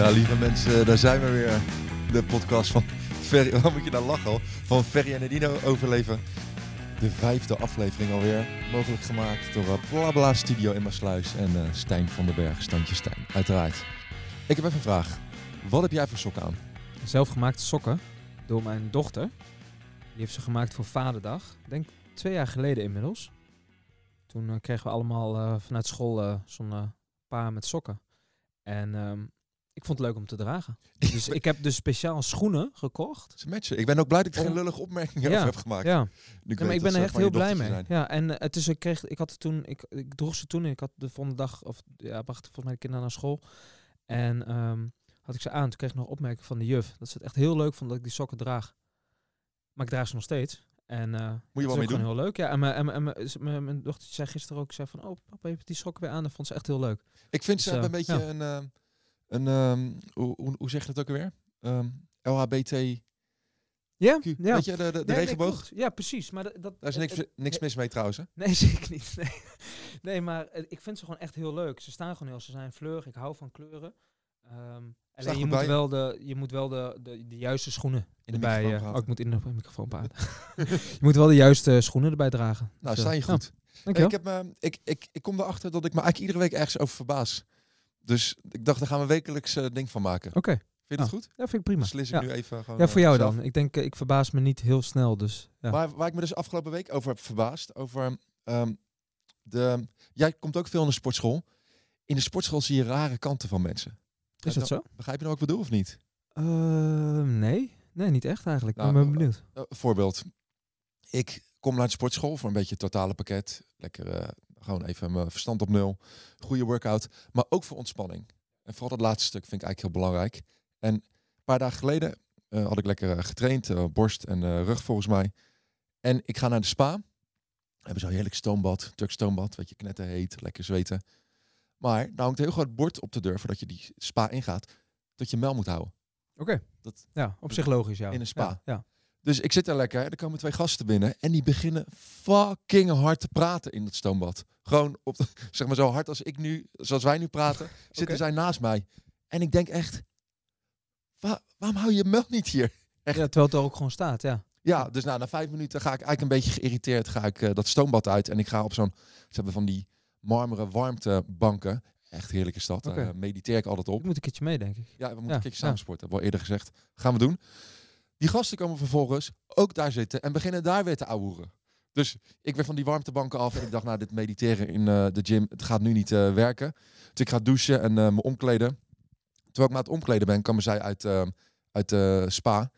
Ja, lieve mensen, daar zijn we weer. De podcast van Ferry, moet je nou lachen al? Van Ferry en Edino overleven. De vijfde aflevering alweer. Mogelijk gemaakt door uh, Blabla Studio in Maasluis en uh, Stijn van den Berg, Standje Stijn, uiteraard. Ik heb even een vraag. Wat heb jij voor sokken aan? Zelfgemaakte sokken door mijn dochter. Die heeft ze gemaakt voor Vaderdag. Ik denk twee jaar geleden inmiddels. Toen uh, kregen we allemaal vanuit school zo'n paar met sokken. En um, ik vond het leuk om te dragen. Dus ik heb dus speciaal schoenen gekocht. Ze matchen. Ik ben ook blij dat ik geen lullige opmerkingen ja, over heb gemaakt. Ja, ja maar ik ben er echt heel blij mee. Zijn. Ja, en het is, ik kreeg, ik had het toen, ik, ik droeg ze toen. En ik had de volgende dag, of ja, bracht volgens mij de kinderen naar school. En um, had ik ze aan. Toen kreeg ik nog opmerking van de juf. Dat ze het echt heel leuk vond dat ik die sokken draag. Maar ik draag ze nog steeds. En uh, Moet je wel mee doen? heel leuk. Ja, en mijn, en mijn, mijn, mijn dochter zei gisteren ook, zei van, oh papa, je hebt die sokken weer aan. Dat vond ze echt heel leuk. Ik vind ze dus, uh, een beetje ja. een, uh, een um, hoe, zeg je dat ook alweer? Um, LHBT. Ja, ja. Weet je, de, de, de nee, regenboog? Nee, ja, precies. Maar dat, Daar is niks, niks mis mee trouwens, hè? Nee, zeker niet. Nee, nee maar ik vind ze gewoon echt heel leuk. Ze staan gewoon heel, ze zijn fleurig. Ik hou van kleuren. Um, alleen je moet, wel de, je moet wel de, de, de juiste schoenen in erbij. Uh, oh, ik moet in de microfoon praten. je moet wel de juiste schoenen erbij dragen. Nou, dus, sta je goed. Ja, ik, heb, uh, ik, ik, ik kom erachter dat ik me eigenlijk iedere week ergens over verbaas. Dus ik dacht, daar gaan we wekelijks uh, ding van maken. Oké. Okay. Vind je het nou, goed? Ja, vind ik prima. Beslis ik ja. nu even gewoon. Ja, voor jou zelf. dan. Ik denk, ik verbaas me niet heel snel, dus. Ja. Maar waar ik me dus afgelopen week over heb verbaasd, over um, de. Jij komt ook veel in de sportschool. In de sportschool zie je rare kanten van mensen. Is dat zo? Begrijp je nou wat ik bedoel of niet? Uh, nee. Nee, niet echt eigenlijk. Nou, ik ben benieuwd. Uh, voorbeeld. Ik kom naar de sportschool voor een beetje het totale pakket. Lekker gewoon even mijn verstand op nul. Goede workout. Maar ook voor ontspanning. En vooral dat laatste stuk vind ik eigenlijk heel belangrijk. En een paar dagen geleden uh, had ik lekker getraind. Uh, borst en rug volgens mij. En ik ga naar de spa. We hebben zo'n heerlijk stoombad. Turk stoombad. Weet je, knetten heet. Lekker zweten. Maar daar hangt een heel groot bord op de deur voordat je die spa ingaat. Dat je mel moet houden. Oké. Okay. Ja, op zich logisch, ja. In een spa. Ja, ja. Dus ik zit daar lekker. Er komen twee gasten binnen. En die beginnen fucking hard te praten in dat stoombad. Gewoon op de, zeg maar zo hard als ik nu, zoals wij nu praten, zitten okay. zij naast mij. En ik denk echt, waar, waarom hou je je mel niet hier? Echt. Ja, terwijl het er ook gewoon staat, ja. Ja, dus nou, na vijf minuten ga ik eigenlijk een beetje geïrriteerd ga ik, uh, dat stoombad uit. En ik ga op zo'n, ze hebben van die marmeren warmtebanken. Echt heerlijke stad. Okay. Uh, mediteer ik altijd op. Ik moet een keertje mee, denk ik. Ja, we moeten ja, een keertje samen ja. sporten. Heb al eerder gezegd. Gaan we doen. Die gasten komen vervolgens ook daar zitten en beginnen daar weer te ouwehoeren. Dus ik werd van die warmtebanken af en ik dacht, nou, dit mediteren in uh, de gym, het gaat nu niet uh, werken. Dus ik ga douchen en uh, me omkleden. Terwijl ik me aan het omkleden ben, komen zij uit, uit de spa.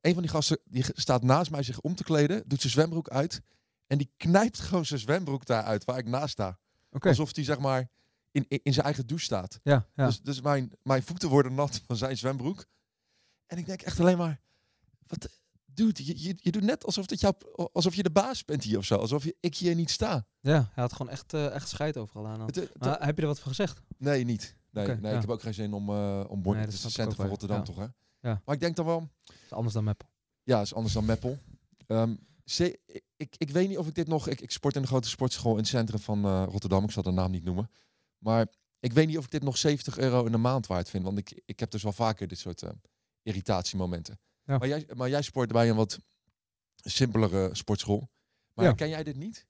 Een van die gasten die staat naast mij zich om te kleden, doet zijn zwembroek uit en die knijpt gewoon zijn zwembroek daaruit waar ik naast sta. Okay. Alsof die zeg maar in, in, in zijn eigen douche staat. Ja, ja. Dus, dus mijn, mijn voeten worden nat van zijn zwembroek. En ik denk echt alleen maar, wat, dude, je, je, je doet net alsof, dat jou, alsof je de baas bent hier of zo. Alsof je, ik hier niet sta. Ja, hij had gewoon echt, uh, echt scheid overal aan. Het, het, maar heb je er wat voor gezegd? Nee, niet. Nee, nee ja. ik heb ook geen zin om, uh, om bord. Nee, dat is het centrum van Rotterdam ja. toch, hè? Ja. Maar ik denk dan wel, Is anders dan Meppel. ja, is anders dan Meppel. Ze, ik, ik, ik weet niet of ik dit nog... Ik, ik sport in een grote sportschool in het centrum van uh, Rotterdam. Ik zal de naam niet noemen. Maar ik weet niet of ik dit nog 70 euro in de maand waard vind. Want ik, ik heb dus wel vaker dit soort uh, irritatiemomenten. Ja. Maar, jij, maar jij sport bij een wat simpelere sportschool. Maar Ja. ken jij dit niet?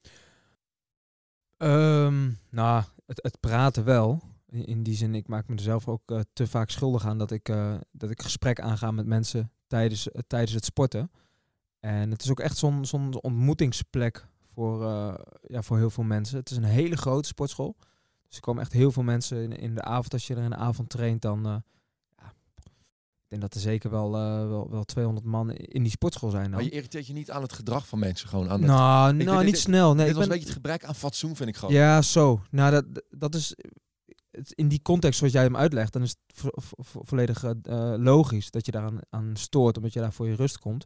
Um, nou, het, het praten wel. In, in die zin, ik maak me er zelf ook uh, te vaak schuldig aan dat ik, uh, dat ik gesprek aanga met mensen tijdens, uh, tijdens het sporten. En het is ook echt zo'n zo'n ontmoetingsplek voor, ja, voor heel veel mensen. Het is een hele grote sportschool. Dus er komen echt heel veel mensen in, in de avond. Als je er in de avond traint, dan... denk dat er zeker wel, wel, wel 200 man in die sportschool zijn. Dan. Maar je irriteert je niet aan het gedrag van mensen. Gewoon aan het, Nou, Ik nou weet- niet dit- snel. Nee, dit was ben, een beetje het gebrek aan fatsoen, vind ik gewoon. Ja, zo. Nou, dat, dat is het, in die context zoals jij hem uitlegt, dan is het vo- vo- volledig eh, logisch dat je daar aan, stoort, omdat je daar voor je rust komt.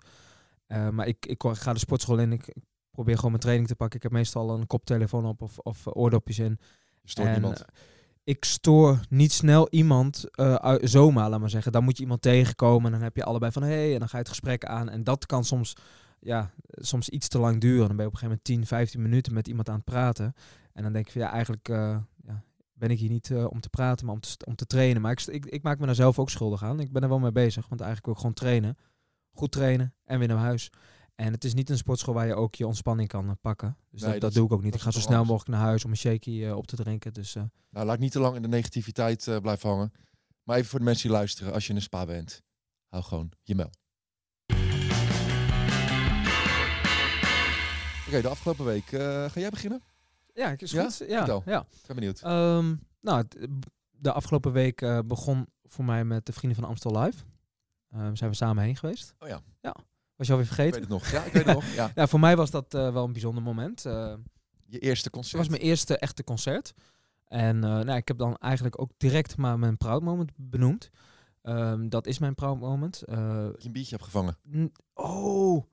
Eh, maar ik, ik ga de sportschool in, ik, ik probeer gewoon mijn training te pakken. Ik heb meestal een koptelefoon op of, of oordopjes in. Je stoort en niemand. Ik stoor niet snel iemand eh, zomaar, laat maar zeggen. Dan moet je iemand tegenkomen en dan heb je allebei van hé, hey, en dan ga je het gesprek aan. En dat kan soms, ja, soms iets te lang duren. Dan ben je op een gegeven moment 10, 15 minuten met iemand aan het praten. En dan denk je van ja, eigenlijk, eh, ja, ben ik hier niet eh, om te praten, maar om te, om te trainen. Maar ik, ik, ik maak me daar zelf ook schuldig aan. Ik ben er wel mee bezig, want eigenlijk wil ik gewoon trainen. Goed trainen en weer naar huis. En het is niet een sportschool waar je ook je ontspanning kan eh, pakken. Dus Nee, dat, is- doe ik ook niet. Ik ga is zo snel anders. mogelijk naar huis om een shakie eh, op te drinken. Dus eh, Nou, laat niet te lang in de negativiteit blijven hangen. Maar even voor de mensen die luisteren, als je in een spa bent, hou gewoon je mel. Oké, de afgelopen week. ga jij beginnen? ja, is Ja? goed. Ja, ja. Ik ben benieuwd. Ehm, nou, de afgelopen week begon voor mij met de Vrienden van Amstel Live. Ehm, zijn we samen heen geweest. Oh ja. Ja. Was je alweer ik vergeten? weet het nog. Ja, ik weet het nog. Ja. Ja, voor mij was dat eh, wel een bijzonder moment. Eh, Je eerste Het concert. was mijn eerste echte concert. En eh, nou, ik heb dan eigenlijk ook direct maar mijn proud moment benoemd. Ehm, dat is mijn proud moment. Dat je een biertje hebt gevangen. oh,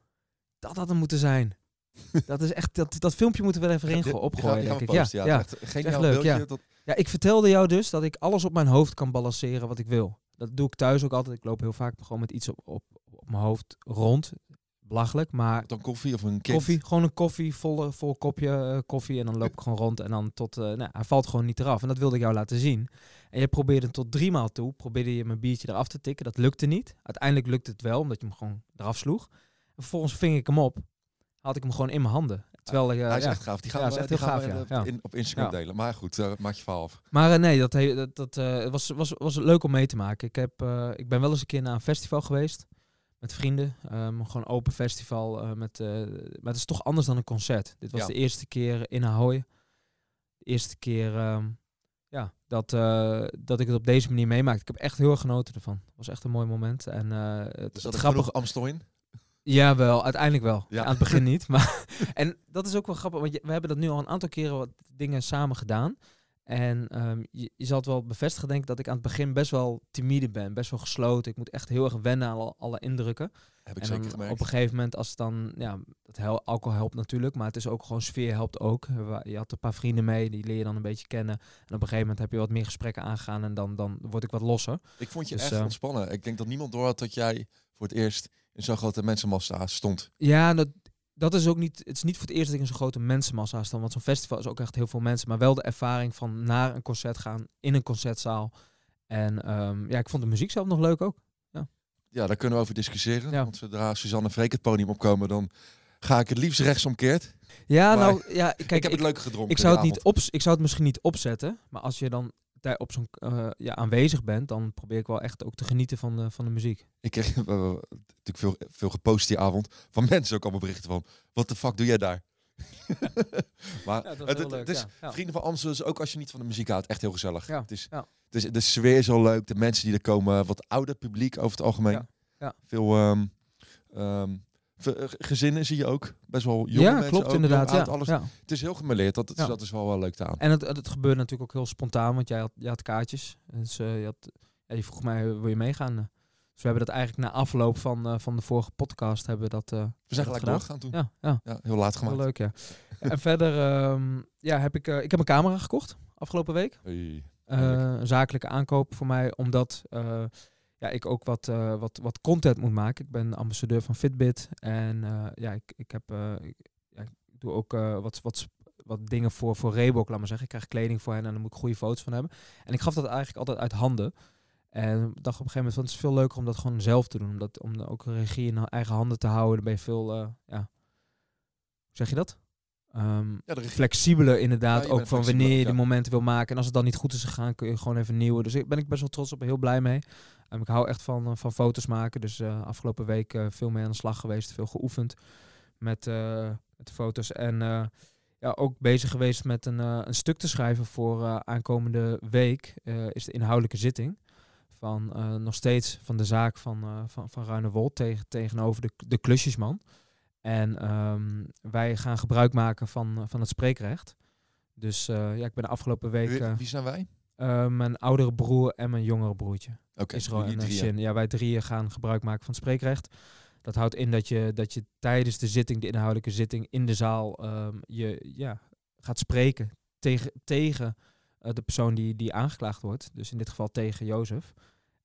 dat had hem moeten zijn. dat is echt, dat, dat filmpje moeten we er even in die go- gaan- opgooien, die gaan denk ik. Ja, ja. Echt, leuk, beeldje. ja. Dat, ja, ik vertelde jou dus dat ik alles op mijn hoofd kan balanceren wat ik wil. Dat doe ik thuis ook altijd. Ik loop heel vaak gewoon met iets op, op, op mijn hoofd rond. Belachelijk, maar dan koffie of een kind. Koffie, gewoon een koffie, vol, vol kopje eh, koffie. En dan loop ik gewoon rond en dan tot... eh, nou, hij valt gewoon niet eraf. En dat wilde ik jou laten zien. En je probeerde tot drie maal toe, probeerde je mijn biertje eraf te tikken. Dat lukte niet. Uiteindelijk lukte het wel, omdat je hem gewoon eraf sloeg. En vervolgens ving ik hem op. Had ik hem gewoon in mijn handen. Terwijl eh, Hij is ja. echt gaaf. Die gaan Ja, we, is echt die heel gaan gaaf, we, ja. in- op Instagram delen. Maar goed, eh, maak je verhaal af. Maar nee, dat, he- dat, dat was, was, was leuk om mee te maken. Ik, heb, ik ben wel eens een keer naar een festival geweest. Met vrienden. Ehm, gewoon open festival. eh, met, eh, maar het is toch anders dan een concert. Dit was Ja. de eerste keer in Ahoy. De eerste keer ehm, ja, dat, eh, dat ik het op deze manier meemaakte. Ik heb echt heel erg genoten ervan. Het was echt een mooi moment. En het, Dus dat genoeg Amstel in? Ja, wel. Uiteindelijk wel. Ja. Aan het begin niet. Maar, en dat is ook wel grappig, want we hebben dat nu al een aantal keren wat dingen samen gedaan. En ehm, je, je zal het wel bevestigen, denk ik, dat ik aan het begin best wel timide ben. Best wel gesloten. Ik moet echt heel erg wennen aan alle, alle indrukken. Heb ik en zeker gemerkt. op een gegeven moment, als het dan, ja, alcohol helpt natuurlijk, maar het is ook gewoon sfeer helpt ook. Wa- Je had een paar vrienden mee, die leer je dan een beetje kennen. En op een gegeven moment heb je wat meer gesprekken aangaan en dan, dan word ik wat losser. Ik vond je Dus, echt eh, ontspannen. Ik denk dat niemand door had dat jij voor het eerst in zo'n grote mensenmassa stond. Ja, dat, dat is ook niet. Het is niet voor het eerst dat ik in zo'n grote mensenmassa sta. Want zo'n festival is ook echt heel veel mensen. Maar wel de ervaring van naar een concert gaan in een concertzaal. En ehm, ja, ik vond de muziek zelf nog leuk ook. Ja, daar kunnen we over discussiëren. Ja. Want zodra Suzanne Freek het podium opkomen, dan ga ik het liefst rechtsomkeerd. Ja, Maar nou ja, kijk, ik heb het leuk gedronken. ik zou het niet op, ik zou het misschien niet opzetten. Maar als je dan op zo'n eh, ja, aanwezig bent, dan probeer ik wel echt ook te genieten van de, van de muziek. Ik kreeg natuurlijk veel, veel gepost die avond. Van mensen ook allemaal berichten van, wat de fuck doe jij daar? maar Ja, het, heel het- leuk, het is, ja. Vrienden van Amstel is ook als je niet van de muziek houdt, echt heel gezellig. Ja, Het is, ja. het is, de sfeer is al leuk, de mensen die er komen, wat ouder publiek over het algemeen. Veel ehm, ehm, eh, gezinnen zie je ook, best wel jonge ja, mensen klopt ook, inderdaad. jong, Ja, alles. ja. Het is heel gemêleerd, dat, Ja. dat is wel wel leuk te aan. En het, het gebeurde natuurlijk ook heel spontaan, want jij had, jij had kaartjes. Dus eh, je, had, ja, je vroeg mij, wil je meegaan? Eh, Dus we hebben dat eigenlijk na afloop van, eh, van de vorige podcast hebben we dat, eh, We zijn gelijk doorgegaan toen. Ja, ja, Ja, heel laat heel gemaakt. leuk ja. en verder ehm, ja, heb ik, eh, ik heb een camera gekocht afgelopen week. Hey. Eh, een zakelijke aankoop voor mij, omdat eh, ja, ik ook wat, eh, wat, wat content moet maken. Ik ben ambassadeur van Fitbit en eh, ja, ik, ik, heb, eh, ik, ja, ik doe ook wat, wat, wat dingen voor, voor Reebok, laat maar zeggen. Ik krijg kleding voor hen en daar moet ik goede foto's van hebben. En ik gaf dat eigenlijk altijd uit handen. En dacht op een gegeven moment van het is veel leuker om dat gewoon zelf te doen. Om, dat, om ook regie in eigen handen te houden. Dan ben je veel, ja, hoe zeg je dat? Ja, de regie- flexibeler inderdaad. Ja, ook van wanneer je ja. momenten wil maken. En als het dan niet goed is gegaan, kun je gewoon even nieuwe. Dus ik ben ik best wel trots op en heel blij mee. En ik hou echt van, eh, van foto's maken. Dus eh, afgelopen week eh, veel mee aan de slag geweest. Veel geoefend met, met de foto's. En ja, ook bezig geweest met een, een stuk te schrijven voor aankomende week. is de inhoudelijke zitting. Van nog steeds van de zaak van, van, van Ruinewold tegen, tegenover de, de klusjesman. En ehm, wij gaan gebruik maken van, eh, van het spreekrecht. Dus eh, ja, ik ben de afgelopen week Wie, wie zijn wij? eh, mijn oudere broer en mijn jongere broertje. Oké, Israël jullie en. Shin. Ja, wij drieën gaan gebruik maken van het spreekrecht. Dat houdt in dat je, dat je tijdens de zitting, de inhoudelijke zitting in de zaal, ehm, je ja, gaat spreken tegen, tegen de persoon die, die aangeklaagd wordt. Dus in dit geval tegen Jozef.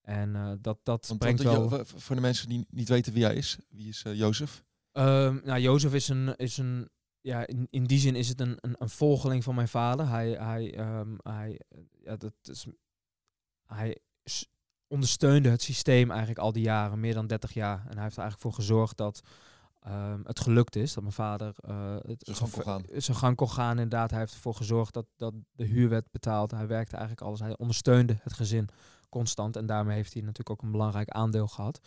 En dat, dat Want brengt wel... Voor de mensen die niet weten wie hij is, wie is Jozef? Ehm, nou, Jozef is een, is een ja, in, in die zin is het een, een, een volgeling van mijn vader. Hij, hij, ehm, hij, ja, dat is, hij ondersteunde het systeem eigenlijk al die jaren, meer dan 30 jaar. En hij heeft er eigenlijk voor gezorgd dat ehm, het gelukt is. Dat mijn vader eh, het Zijn gang kon gaan. zijn gang kon gaan. Inderdaad, hij heeft ervoor gezorgd dat, dat de huur werd betaald. Hij werkte eigenlijk alles. Hij ondersteunde het gezin constant. En daarmee heeft hij natuurlijk ook een belangrijk aandeel gehad.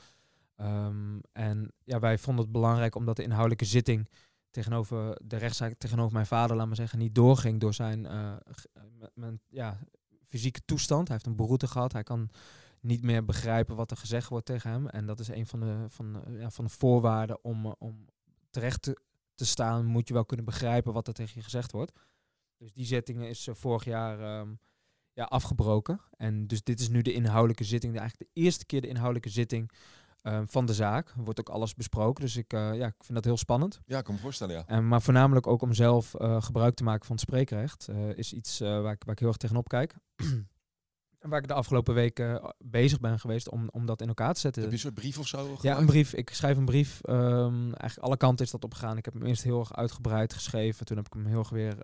Ehm, en ja, wij vonden het belangrijk omdat de inhoudelijke zitting tegenover de rechtszaak tegenover mijn vader, laat maar zeggen, niet doorging door zijn eh, eh, ja, fysieke toestand. Hij heeft een beroerte gehad. Hij kan niet meer begrijpen wat er gezegd wordt tegen hem. En dat is een van de, van, de- ja, van de voorwaarden om, eh, om terecht te, staan. Moet je wel kunnen begrijpen wat er tegen je gezegd wordt. Dus die zitting is eh, vorig jaar ehm, ja, afgebroken. En dus dit is nu de inhoudelijke zitting. De, eigenlijk de eerste keer de inhoudelijke zitting ehm, van de zaak. Er wordt ook alles besproken. Dus ik, eh, ja, ik vind dat heel spannend. Ja, ik kan me voorstellen, ja. En, maar voornamelijk ook om zelf eh, gebruik te maken van het spreekrecht. eh, is iets waar, ik, waar ik heel erg tegenop kijk. en waar ik de afgelopen weken bezig ben geweest om, om dat in elkaar te zetten. Heb je een soort brief of zo Ja, een brief. Ik schrijf een brief. ehm, eigenlijk alle kanten is dat opgegaan. Ik heb hem eerst heel erg uitgebreid geschreven. Toen heb ik hem heel erg weer,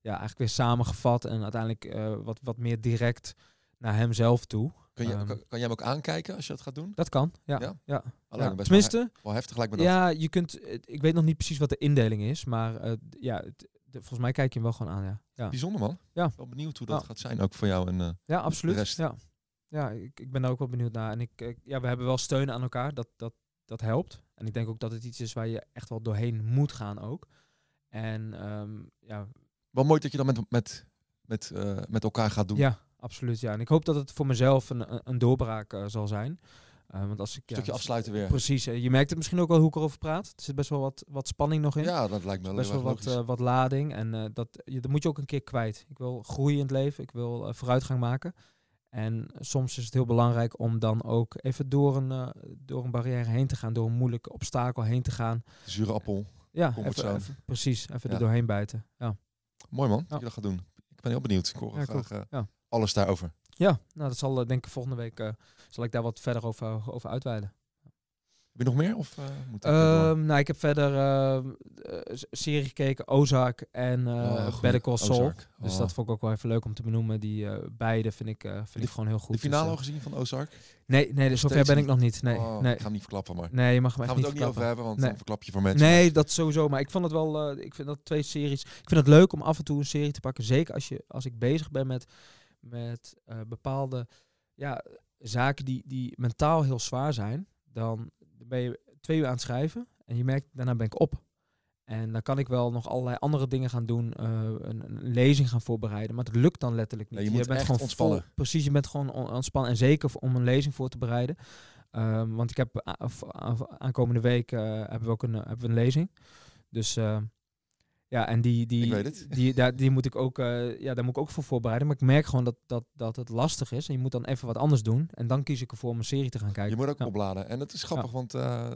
ja, eigenlijk weer samengevat. En uiteindelijk wat, wat meer direct naar hem zelf toe. Kun je, Ehm, kan, kan jij hem ook aankijken als je dat gaat doen? Dat kan, ja. Ja? ja. Alleen ja. best Tenminste, wel heftig lijkt me dat. ja, je kunt. eh, Ik weet nog niet precies wat de indeling is, maar eh, ja, het- de- volgens mij kijk je hem wel gewoon aan. Ja, ja. Bijzonder man. Ja. Wel benieuwd hoe dat gaat zijn ook voor jou. En, eh, ja absoluut. rest. Ja, ja ik, ik ben daar ook wel benieuwd naar. En ik, ik- ja, we hebben wel steun aan elkaar. Dat, dat, dat helpt. En ik denk ook dat het iets is waar je echt wel doorheen moet gaan ook. En ehm, ja, wel mooi dat je dan met, met, met, eh, met elkaar gaat doen. ja, absoluut. Ja. En ik hoop dat het voor mezelf een, een- doorbraak eh, zal zijn. Eh, want als ik Een ja, stukje afsluiten weer. Precies. eh, je merkt het misschien ook wel hoe ik erover praat. Er zit best wel wat, wat spanning nog in. Ja, dat lijkt me best heel wel wat, wat lading. En dat, je, dat moet je ook een keer kwijt. Ik wil groeien in het leven. Ik wil vooruitgang maken. En soms is het heel belangrijk om dan ook even door een, door een barrière heen te gaan. Door een moeilijke obstakel heen te gaan. De zure appel. Ja, even, precies. Even Ja. er doorheen bijten. Ja, Mooi man, Ja. dat je dat gaat doen. Ik ben heel benieuwd. Ik hoor graag Ja. Alles daarover. ja nou dat zal eh, denk ik volgende week... eh, zal ik daar wat verder over, over uitweiden. Heb je nog meer? Of, eh, moet? Ehm, nou, ik heb verder eh, eh, s- serie gekeken, Ozark en eh Oh. Better Call Saul. Ozark. Dus Oh. dat vond ik ook wel even leuk om te benoemen. Die eh, beide vind ik, eh, vind Die- ik gewoon heel goed. de finale Dus, al eh, gezien van Ozark? nee, nee, dus zover ben ik niet? nog niet. Nee, Oh, nee. Ik ga hem niet verklappen, maar nee je mag hem gaan echt we het niet ook niet over verklappen. hebben, want Nee. dan verklap je voor mensen. Nee, dat sowieso. Maar ik vond het wel. eh, ik vind dat twee series. Ik vind het leuk om af en toe een serie te pakken. Zeker als, je, als ik bezig ben met, met eh, bepaalde ja, zaken die, die mentaal heel zwaar zijn. Dan ben je twee uur aan het schrijven. En je merkt, daarna ben ik op. En dan kan ik wel nog allerlei andere dingen gaan doen. eh, een, een lezing gaan voorbereiden. Maar dat lukt dan letterlijk niet. Nee, je moet echt gewoon ontspannen. vol- precies, je bent gewoon on- ontspannen. En zeker om een lezing voor te bereiden. Ehm, want ik heb a- aankomende week eh, hebben we ook een, eh, hebben we een lezing. Dus eh, ja, en die, die, het. Die, daar, die moet ik ook, eh, ja, daar moet ik ook voor voorbereiden. Maar ik merk gewoon dat, dat, dat het lastig is. En je moet dan even wat anders doen. En dan kies ik ervoor om een serie te gaan kijken. Je moet ook Ja. opladen. En het is grappig, want eh, eh,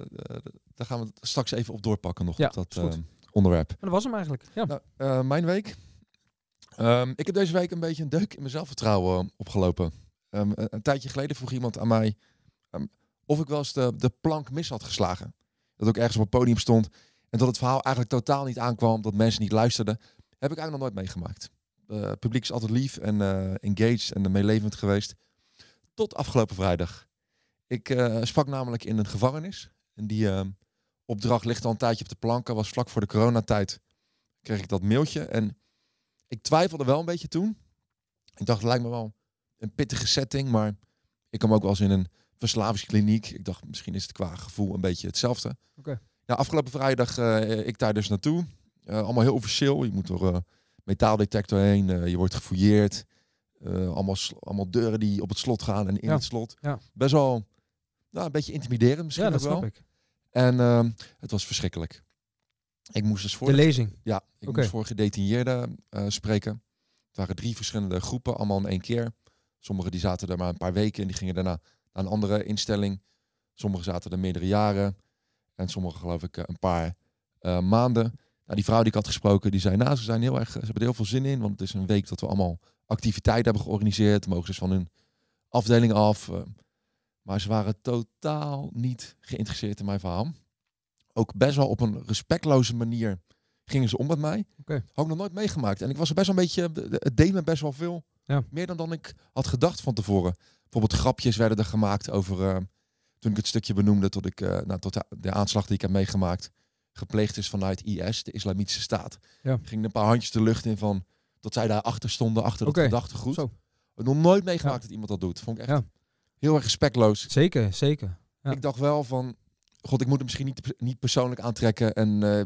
daar gaan we het straks even op doorpakken nog Ja, op dat onderwerp. En dat was hem eigenlijk. Ja. Nou, mijn week. Ehm, ik heb deze week een beetje een deuk in mijn zelfvertrouwen opgelopen. Ehm, een, een tijdje geleden vroeg iemand aan mij ehm, of ik wel eens de, de plank mis had geslagen. Dat ik ergens op een podium stond en dat het verhaal eigenlijk totaal niet aankwam, dat mensen niet luisterden. Heb ik eigenlijk nog nooit meegemaakt. Eh, publiek is altijd lief en eh, engaged en meelevend geweest. Tot afgelopen vrijdag. Ik eh, sprak namelijk in een gevangenis. En die opdracht ligt al een tijdje op de planken. Was vlak voor de coronatijd kreeg ik dat mailtje. En ik twijfelde wel een beetje toen. Ik dacht, het lijkt me wel een pittige setting. Maar ik kwam ook wel eens in een verslavingskliniek. Ik dacht, misschien is het qua gevoel een beetje hetzelfde. Oké. Nou, afgelopen vrijdag eh, ik daar dus naartoe. Eh, allemaal heel officieel. Je moet door een metaaldetector heen. eh, je wordt gefouilleerd. Eh, allemaal, allemaal deuren die op het slot gaan en in Ja, het slot. ja. Best wel nou, een beetje intimiderend misschien ja, dat wel. snap ik. En ehm, het was verschrikkelijk. Ik moest dus voor De lezing. ja, ik moest voor gedetineerden eh, spreken. Het waren drie verschillende groepen, allemaal in één keer. Sommigen die zaten er maar een paar weken en die gingen daarna naar een andere instelling. Sommigen zaten er meerdere jaren. En sommigen geloof ik eh, een paar eh, maanden. Nou, die vrouw die ik had gesproken, die zei, nou, ze zijn heel erg, ze hebben er heel veel zin in. Want het is een week dat we allemaal activiteiten hebben georganiseerd. Mogen ze dus van hun afdeling af. eh. maar ze waren totaal niet geïnteresseerd in mijn verhaal. Ook best wel op een respectloze manier gingen ze om met mij. Oké. Had ik nog nooit meegemaakt. En ik was er best wel een beetje, het deed me best wel veel. Ja. Meer dan, dan ik had gedacht van tevoren. Bijvoorbeeld grapjes werden er gemaakt over, toen ik het stukje benoemde, tot, ik, eh, nou, tot de, de aanslag die ik heb meegemaakt, gepleegd is vanuit IS, de Islamitische Staat. Ja. Gingen een paar handjes de lucht in van, dat zij daar achter stonden, achter Oké. dat gedachtegoed. Zo. Ik nog nooit meegemaakt Ja. dat iemand dat doet. Vond ik echt Ja. heel erg respectloos. Zeker, zeker. Ja. Ik dacht wel van, god, ik moet het misschien niet, niet persoonlijk aantrekken. En eh,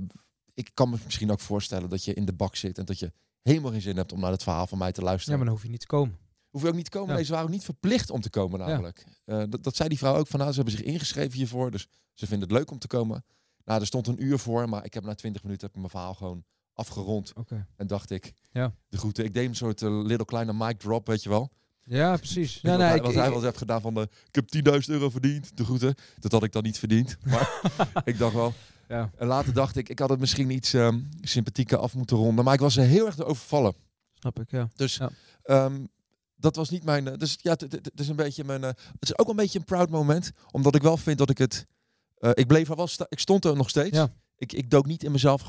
ik kan me misschien ook voorstellen dat je in de bak zit en dat je helemaal geen zin hebt om naar het verhaal van mij te Ja, luisteren. maar dan hoef je niet te komen. Hoef je ook niet te komen. Nee, ze waren ook niet verplicht om te komen namelijk. Eh, dat, dat zei die vrouw ook van, nou, ze hebben zich ingeschreven hiervoor, dus ze vinden het leuk om te komen. Nou, er stond een uur voor, maar ik heb na twintig minuten heb ik mijn verhaal gewoon afgerond. Oké. En dacht ik, Ja. de groeten. Ik deed een soort eh, little kleine mic drop, weet je wel. Ja, precies. Ja, wat nee, hij, ik, wat hij wel eens heeft gedaan van, de, ik heb 10.000 euro verdiend, de groeten. Dat had ik dan niet verdiend. Maar ik dacht wel, ja, en later dacht ik, ik had het misschien iets ehm, sympathieker af moeten ronden. Maar ik was er heel erg door overvallen. snap ik, ja. Dus Ja. ehm, dat was niet mijn. eh, Dus ja, het- het het is een beetje mijn. eh, het is ook een beetje een proud moment. Omdat ik wel vind dat ik het. eh, ik bleef er wel. sta- ik stond er nog steeds. Ja. Ik, ik dook niet in mezelf.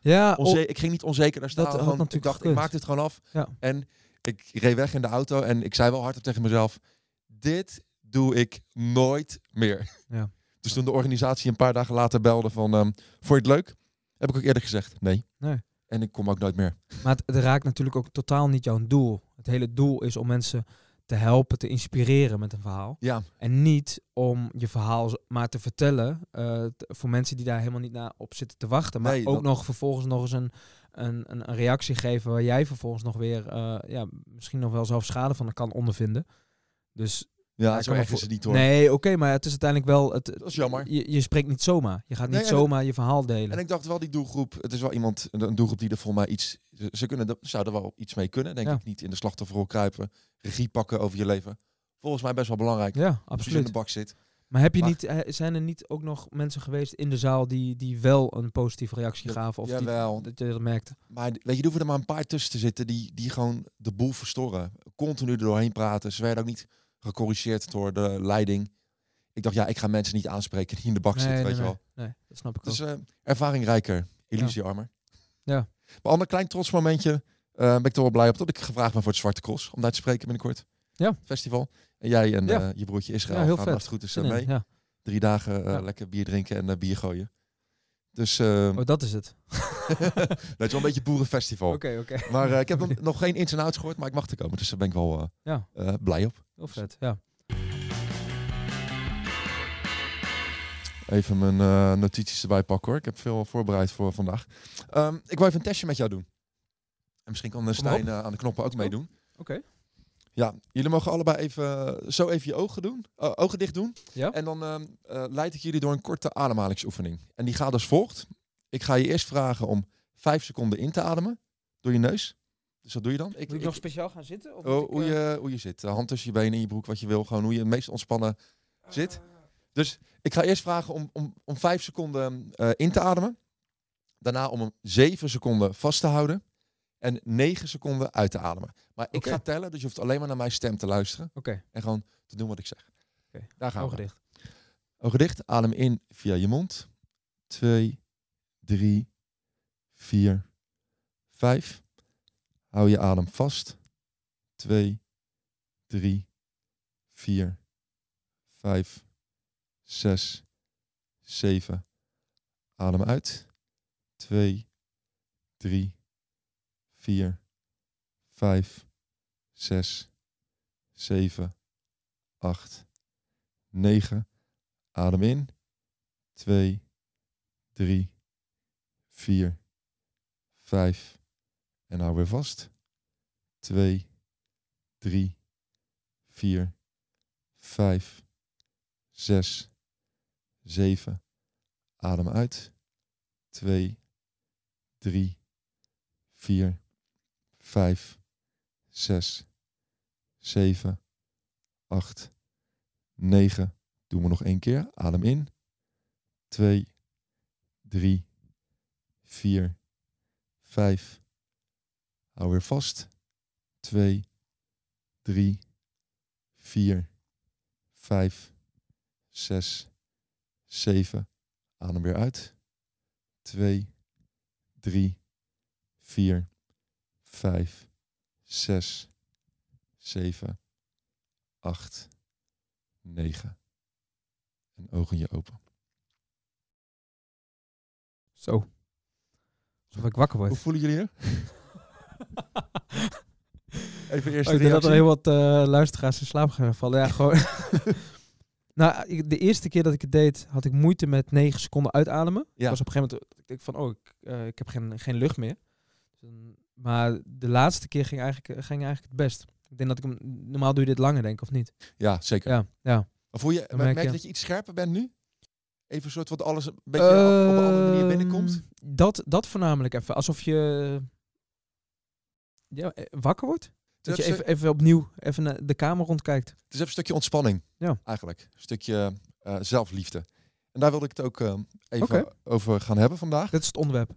Ja, onze- ik ging niet onzeker daar staan. Dat ik natuurlijk dacht, ik gekund. maak dit gewoon af. Ja. En ik reed weg in de auto. En ik zei wel hardop tegen mezelf: Dit doe ik nooit meer. Ja. Dus toen de organisatie een paar dagen later belde van... ehm vond je het leuk? Heb ik ook eerder gezegd, nee. Nee. En ik kom ook nooit meer. Maar het, het raakt natuurlijk ook totaal niet jouw doel. Het hele doel is om mensen te helpen, te inspireren met een verhaal. Ja, En niet om je verhaal maar te vertellen eh, voor mensen die daar helemaal niet naar op zitten te wachten. Maar Nee, ook dat- nog vervolgens nog eens een, een, een, een reactie geven waar jij vervolgens nog weer eh, ja, misschien nog wel zelf schade van kan ondervinden. Dus ja zo erg is het niet hoor. Nee, oké, maar het is uiteindelijk wel. Het, Dat is jammer. Je, je spreekt niet zomaar. Je gaat niet Nee, zomaar je verhaal delen. En ik dacht wel, die doelgroep, het is wel iemand, een doelgroep die er voor mij iets, ze, ze kunnen, er- zouden wel iets mee kunnen, denk Ja. ik. Niet in de slachtofferrol kruipen, regie pakken over je leven. Volgens mij best wel belangrijk. ja, Als je in absoluut. de bak zit. Maar heb je Maar- niet, zijn er niet ook nog mensen geweest in de zaal die, die wel een positieve reactie gaven? Of die, jawel. dat je dat merkte? Maar weet je, hoeven er maar een paar tussen te zitten die, die gewoon de boel verstoren. Continu er doorheen praten. Ze werden ook niet gecorrigeerd door de leiding. Ik dacht, ja, ik ga mensen niet aanspreken die in de bak zitten, weet je wel. nee, dat snap ik Dus ook. eh ervaringrijker. Illusie armer. Ja. Maar ander klein trots momentje. eh, ben ik toch wel blij op dat ik gevraagd ben voor het Zwarte Cross. Om daar te spreken binnenkort. Ja. Festival. En jij en Ja. eh, je broertje Israël Ja, heel gaan vet. als het goed is in, mee. Ja. Drie dagen lekker bier drinken en bier gooien. Dus eh Oh, dat is het. het is wel een beetje boerenfestival. Oké, oké. Maar eh, ik heb nog- nog geen ins en outs gehoord, maar ik mag er komen. Dus daar ben ik wel eh, Ja. eh, blij op. Heel vet, ja. Even mijn notities erbij pakken hoor. Ik heb veel voorbereid voor vandaag. Ehm, ik wil even een testje met jou doen. En misschien kan Stijn aan de knoppen ook Kom. meedoen. Oké. Ja, jullie mogen allebei even eh, zo even je ogen doen. eh, ogen dicht doen. Ja. En dan ehm, eh, leid ik jullie door een korte ademhalingsoefening. En die gaat als volgt. Ik ga je eerst vragen om vijf seconden in te ademen door je neus. Dus wat doe je dan? Moet ik nog speciaal gaan zitten? Of Oh, ik, hoe, je, hoe je zit. De hand tussen je benen in je broek, wat je wil. Gewoon hoe je het meest ontspannen zit. Dus ik ga eerst vragen om, om, om vijf seconden in te ademen. Daarna om hem zeven seconden vast te houden. En negen seconden uit te ademen. Maar ik ga tellen, dus je hoeft alleen maar naar mijn stem te luisteren. Oké, En gewoon te doen wat ik zeg. Oké. Daar gaan ogen we. dicht. Ogen dicht. Adem in via je mond. Twee, drie, vier, vijf. Hou je adem vast. Twee, drie, vier, vijf, zes, zeven. Adem uit. Twee, drie, vier, vijf, zes, zeven, acht, negen. Adem in. Twee, drie, vier, vijf. En hou weer vast. Twee, drie, vier, vijf, zes, zeven. Adem uit. Twee, drie, vier, vijf, zes, zeven, acht, negen. Doen we nog één keer. Adem in. Twee, drie, vier, vijf. Hou weer vast. Twee, drie, vier, vijf, zes, zeven. Adem weer uit. Twee, drie, vier, vijf, zes, zeven, acht, negen. En ogen je open. Zo. Alsof ik wakker word. Hoe voelen jullie je? Even eerst Oh, ik denk dat er heel wat eh, luisteraars in slaap gaan vallen. Ja, gewoon. nou, ik- de eerste keer dat ik het deed, had ik moeite met 9 seconden uitademen. Ja. was op een gegeven moment, ik denk van, oh, ik, eh, ik heb geen, geen lucht meer. Dus dan- maar de laatste keer ging eigenlijk, eh, ging eigenlijk het best. Ik denk dat ik hem, normaal doe je dit langer, denk ik, of niet? Ja, zeker. Ja, ja. Maar voel je, Dan merk, je- dat je iets scherper bent nu? Even een soort wat alles een beetje op een andere manier binnenkomt? Ehm, Dat, dat voornamelijk even. Alsof je ja, eh, wakker wordt. Dat je even, even opnieuw even naar de kamer rondkijkt. Het is even een stukje ontspanning. Ja. Eigenlijk. Een stukje eh, zelfliefde. En daar wilde ik het ook even over gaan hebben vandaag. Dat is het onderwerp.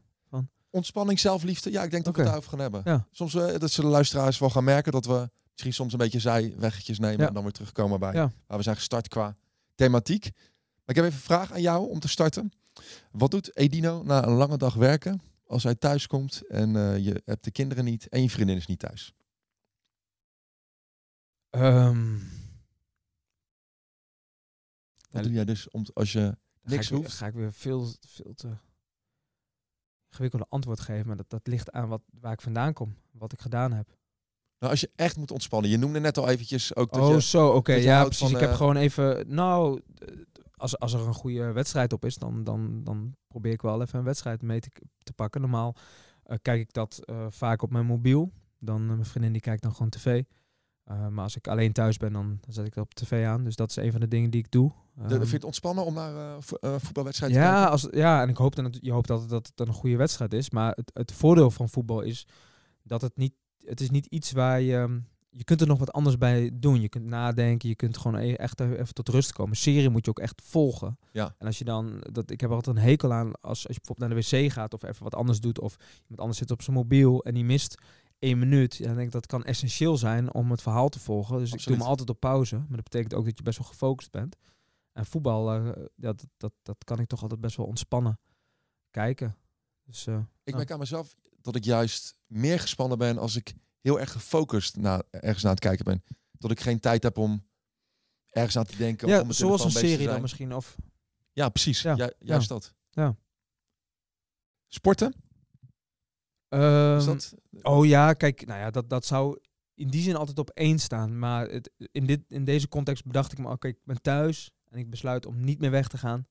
Ontspanning, zelfliefde. Ja, ik denk dat we het daarover gaan hebben. Ja. Soms eh, dat ze de luisteraars wel gaan merken dat we misschien soms een beetje zijweggetjes nemen Ja. en dan weer terugkomen bij Ja. waar we zijn gestart qua thematiek. Maar ik heb even een vraag aan jou om te starten. Wat doet Edino na een lange dag werken als hij thuis komt en eh, je hebt de kinderen niet en je vriendin is niet thuis? Ehm, Wat doe jij dus om, als je niks ga ik, weer- hoeft? ga ik weer veel, veel te ingewikkelde antwoord geven. Maar dat, dat ligt aan wat, waar ik vandaan kom. Wat ik gedaan heb. Nou, als je echt moet ontspannen. Je noemde net al eventjes ook dat oh, je... zo, oké. Ja, precies. van, ik heb eh, gewoon even... Nou, eh, als, als er een goede wedstrijd op is, dan, dan, dan probeer ik wel even een wedstrijd mee te, te pakken. Normaal eh, kijk ik dat vaak op mijn mobiel. Dan, mijn vriendin die kijkt dan gewoon tv. Eh, maar als ik alleen thuis ben, dan, zet ik dat op tv aan. Dus dat is een van de dingen die ik doe. Ehm, vind je het ontspannen om naar eh, vo- eh, voetbalwedstrijd te ja, kijken? als, ja, en ik hoop dan, dat- je hoopt dat, dat het een goede wedstrijd is. Maar het, het voordeel van voetbal is dat het niet, het is niet iets waar je, ehm, je kunt er nog wat anders bij doen. Je kunt nadenken, je kunt gewoon e- echt even tot rust komen. Serie moet je ook echt volgen. Ja. En als je dan, dat, ik heb altijd een hekel aan als, als je bijvoorbeeld naar de wc gaat of even wat anders doet. Of iemand anders zit op zijn mobiel en die mist één minuut. Ja, dan denk ik dat kan essentieel zijn om het verhaal te volgen. Dus ik doe me altijd op pauze. Maar dat betekent ook dat je best wel gefocust bent. En voetbal, eh, dat, dat, dat kan ik toch altijd best wel ontspannen kijken. Dus eh, Ik Ja. merk aan mezelf dat ik juist meer gespannen ben als ik heel erg gefocust na, ergens naar het kijken ben. Dat ik geen tijd heb om ergens aan te denken. ja, om zoals een serie dan misschien. Of, Ja, precies. Ja, Ju- juist dat. Ja. Sporten? Ehm, dat, Oh ja, kijk, nou ja, dat, dat zou in die zin altijd op één staan. Maar het, in, dit, in deze context bedacht ik me, oké, ik ben thuis en ik besluit om niet meer weg te gaan.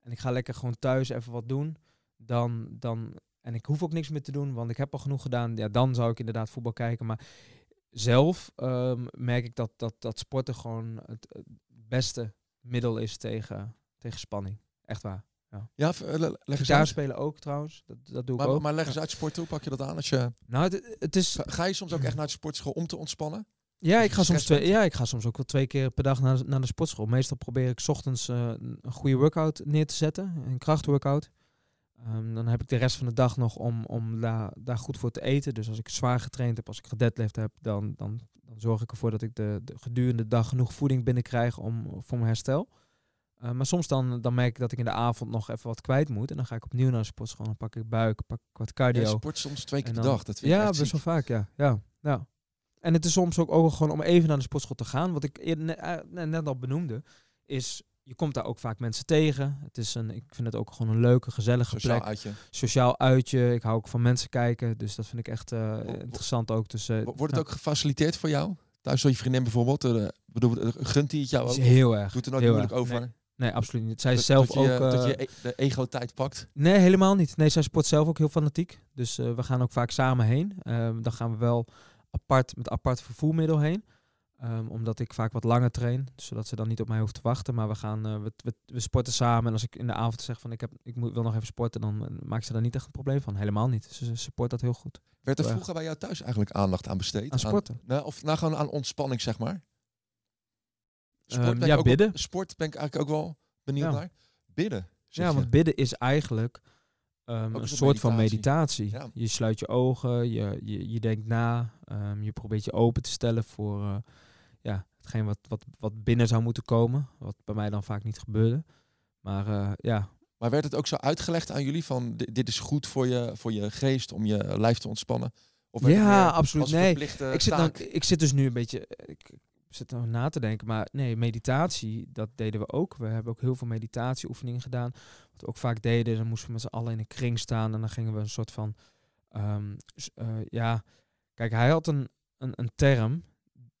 En ik ga lekker gewoon thuis even wat doen. Dan, dan, en ik hoef ook niks meer te doen, want ik heb al genoeg gedaan. Ja, dan zou ik inderdaad voetbal kijken. Maar zelf ehm, merk ik dat, dat, dat sporten gewoon het, het beste middel is tegen, tegen spanning. Echt waar. Ja, eh, le- leg eens Gitaar uit. spelen ook trouwens. Dat, dat doe ik Maar, ook. maar leg eens uit sporten. Hoe pak je dat aan? Als je, Nou, het, het is... ga, je soms ook echt naar de sportschool om te ontspannen? Ja, ik ga, soms twee, ja, ik ga soms ook wel twee keer per dag naar, naar de sportschool. Meestal probeer ik 's ochtends eh, een goede workout neer te zetten, een krachtworkout. Ehm, dan heb ik de rest van de dag nog om, om daar, daar goed voor te eten. Dus als ik zwaar getraind heb, als ik gedeadlift heb, dan, dan, dan zorg ik ervoor dat ik de, de gedurende de dag genoeg voeding binnenkrijg om, voor mijn herstel. Eh, maar soms dan, dan merk ik dat ik in de avond nog even wat kwijt moet. En dan ga ik opnieuw naar de sportschool. Dan pak ik buik, pak ik wat cardio. Je sport soms twee keer En per dan- dag. Dat vind ik Ja, best ziek. wel vaak, ja. ja. ja. En het is soms ook, ook gewoon om even naar de sportschool te gaan. Wat ik eh, ne- net al benoemde, is je komt daar ook vaak mensen tegen. Het is een, ik vind het ook gewoon een leuke, gezellige Sociaal plek. uitje. Sociaal uitje. Ik hou ook van mensen kijken. Dus dat vind ik echt eh, interessant ook. Dus, eh, Wordt het ja, ook gefaciliteerd voor jou? Thuis door je vriendin bijvoorbeeld? bedoel, eh, gunt hij het jou ook? is heel erg. Doet er nooit moeilijk over? Nee, nee, absoluut niet. Zij is Dat- zelf dat je, ook... dat je eh, e- de ego-tijd pakt? Nee, helemaal niet. Nee, zij sport zelf ook heel fanatiek. Dus eh, we gaan ook vaak samen heen. Ehm, dan gaan we wel apart met apart vervoermiddel heen. Ehm, omdat ik vaak wat langer train, zodat ze dan niet op mij hoeft te wachten. Maar we gaan, eh, we, we, we sporten samen. En als ik in de avond zeg van ik, heb, ik moet, wil nog even sporten, dan maakt ze daar niet echt een probleem van. Helemaal niet. Ze, ze support dat heel goed. Werd er vroeger bij jou thuis eigenlijk aandacht aan besteed? Aan sporten. nou, of nou gewoon aan ontspanning, zeg maar? Sport Ehm, ben ik ja, ook bidden. sport ben ik eigenlijk ook wel benieuwd Ja. naar. Bidden, Ja, je. want bidden is eigenlijk ehm, een een soort van meditatie. Ja. Je sluit je ogen, je, je, je denkt na, ehm, je probeert je open te stellen voor eh, ja, hetgeen wat, wat, wat binnen zou moeten komen. Wat bij mij dan vaak niet gebeurde. Maar eh, ja, Maar werd het ook zo uitgelegd aan jullie van di- dit is goed voor je, voor je geest om je lijf te ontspannen? Of Ja, absoluut. Nee, ik, zit dan, ik zit dus nu een beetje ik zit er na te denken. Maar nee, meditatie, dat deden we ook. We hebben ook heel veel meditatieoefeningen gedaan. Wat we ook vaak deden, dan moesten we met z'n allen in een kring staan. En dan gingen we een soort van... ehm, eh, ja, kijk, hij had een, een, een term.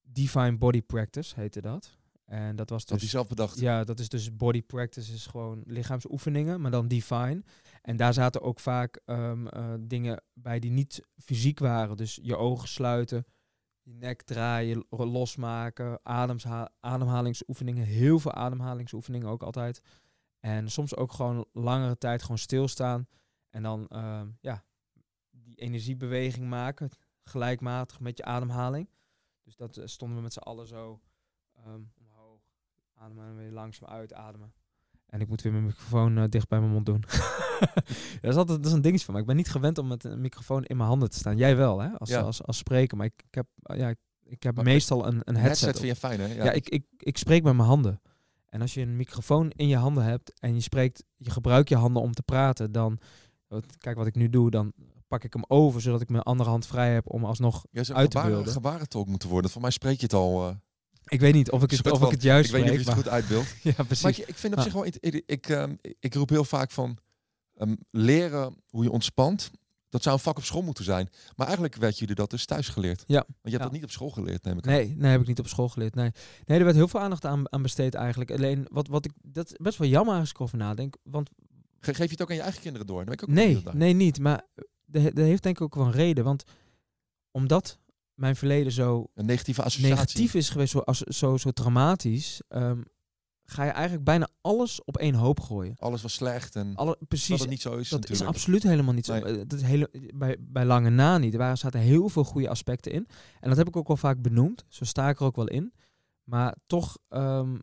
Divine Body Practice heette dat. En dat was Dat hij dus... zelf bedacht. Ja, dat is dus body practice, is gewoon lichaamsoefeningen, maar dan divine. En daar zaten ook vaak ehm, eh, dingen bij die niet fysiek waren. Dus je ogen sluiten, je nek draaien, lo- losmaken, ademhalingsoefeningen. Heel veel ademhalingsoefeningen ook altijd. En soms ook gewoon langere tijd gewoon stilstaan. En dan ehm, ja, die energiebeweging maken, gelijkmatig met je ademhaling. Dus dat eh, stonden we met z'n allen zo ehm, omhoog. Ademen en weer langzaam uitademen. En ik moet weer mijn microfoon eh, dicht bij mijn mond doen. dat is altijd dat is een dingetje van me. Ik ben niet gewend om met een microfoon in mijn handen te staan. Jij wel, hè? Als, Ja. als, als spreker. Maar ik, ik heb, eh, ja, ik, ik heb Maar- meestal een, een Een headset. headset vind je fijn, hè? Ja, ik, ik, ik spreek met mijn handen. En als je een microfoon in je handen hebt en je spreekt, je gebruikt je handen om te praten, dan, wat- kijk wat ik nu doe, dan pak ik hem over, zodat ik mijn andere hand vrij heb om alsnog. Zou uit te gebaren, beelden. gebarentolk moeten worden. Voor mij spreek je het al. eh, Ik weet niet of ik het, soort of van- ik het juist ik weet niet of je spreek, het goed uitbeeldt. maar- ja, Maar ik, ik vind op Ah. zich wel... int- Ik, ik, ehm, ik roep heel vaak van... ehm, leren hoe je ontspant. Dat zou een vak op school moeten zijn. Maar eigenlijk werd jullie dat dus thuis geleerd. Ja. Want je hebt Ja. dat niet op school geleerd, neem ik aan. Nee, nee, heb ik niet op school geleerd. Nee, nee er werd heel veel aandacht aan, aan besteed eigenlijk. Alleen wat, wat ik, dat is best wel jammer als ik erover nadenk. Want Ge- Geef je het ook aan je eigen kinderen door? Dan ben ik ook nee, benieuwd naar. nee, niet. Maar dat heeft denk ik ook wel een reden. Want omdat mijn verleden zo Een negatieve associatie. negatief is geweest, zo, als, zo, zo traumatisch, ehm, ga je eigenlijk bijna alles op één hoop gooien. Alles was slecht en Alle, dat precies. het niet zo is Dat is absoluut helemaal niet zo. Nee. Eh, Dat is hele, bij, bij lange na niet. Er zaten heel veel goede aspecten in. En dat heb ik ook wel vaak benoemd. Zo sta ik er ook wel in. Maar toch ehm,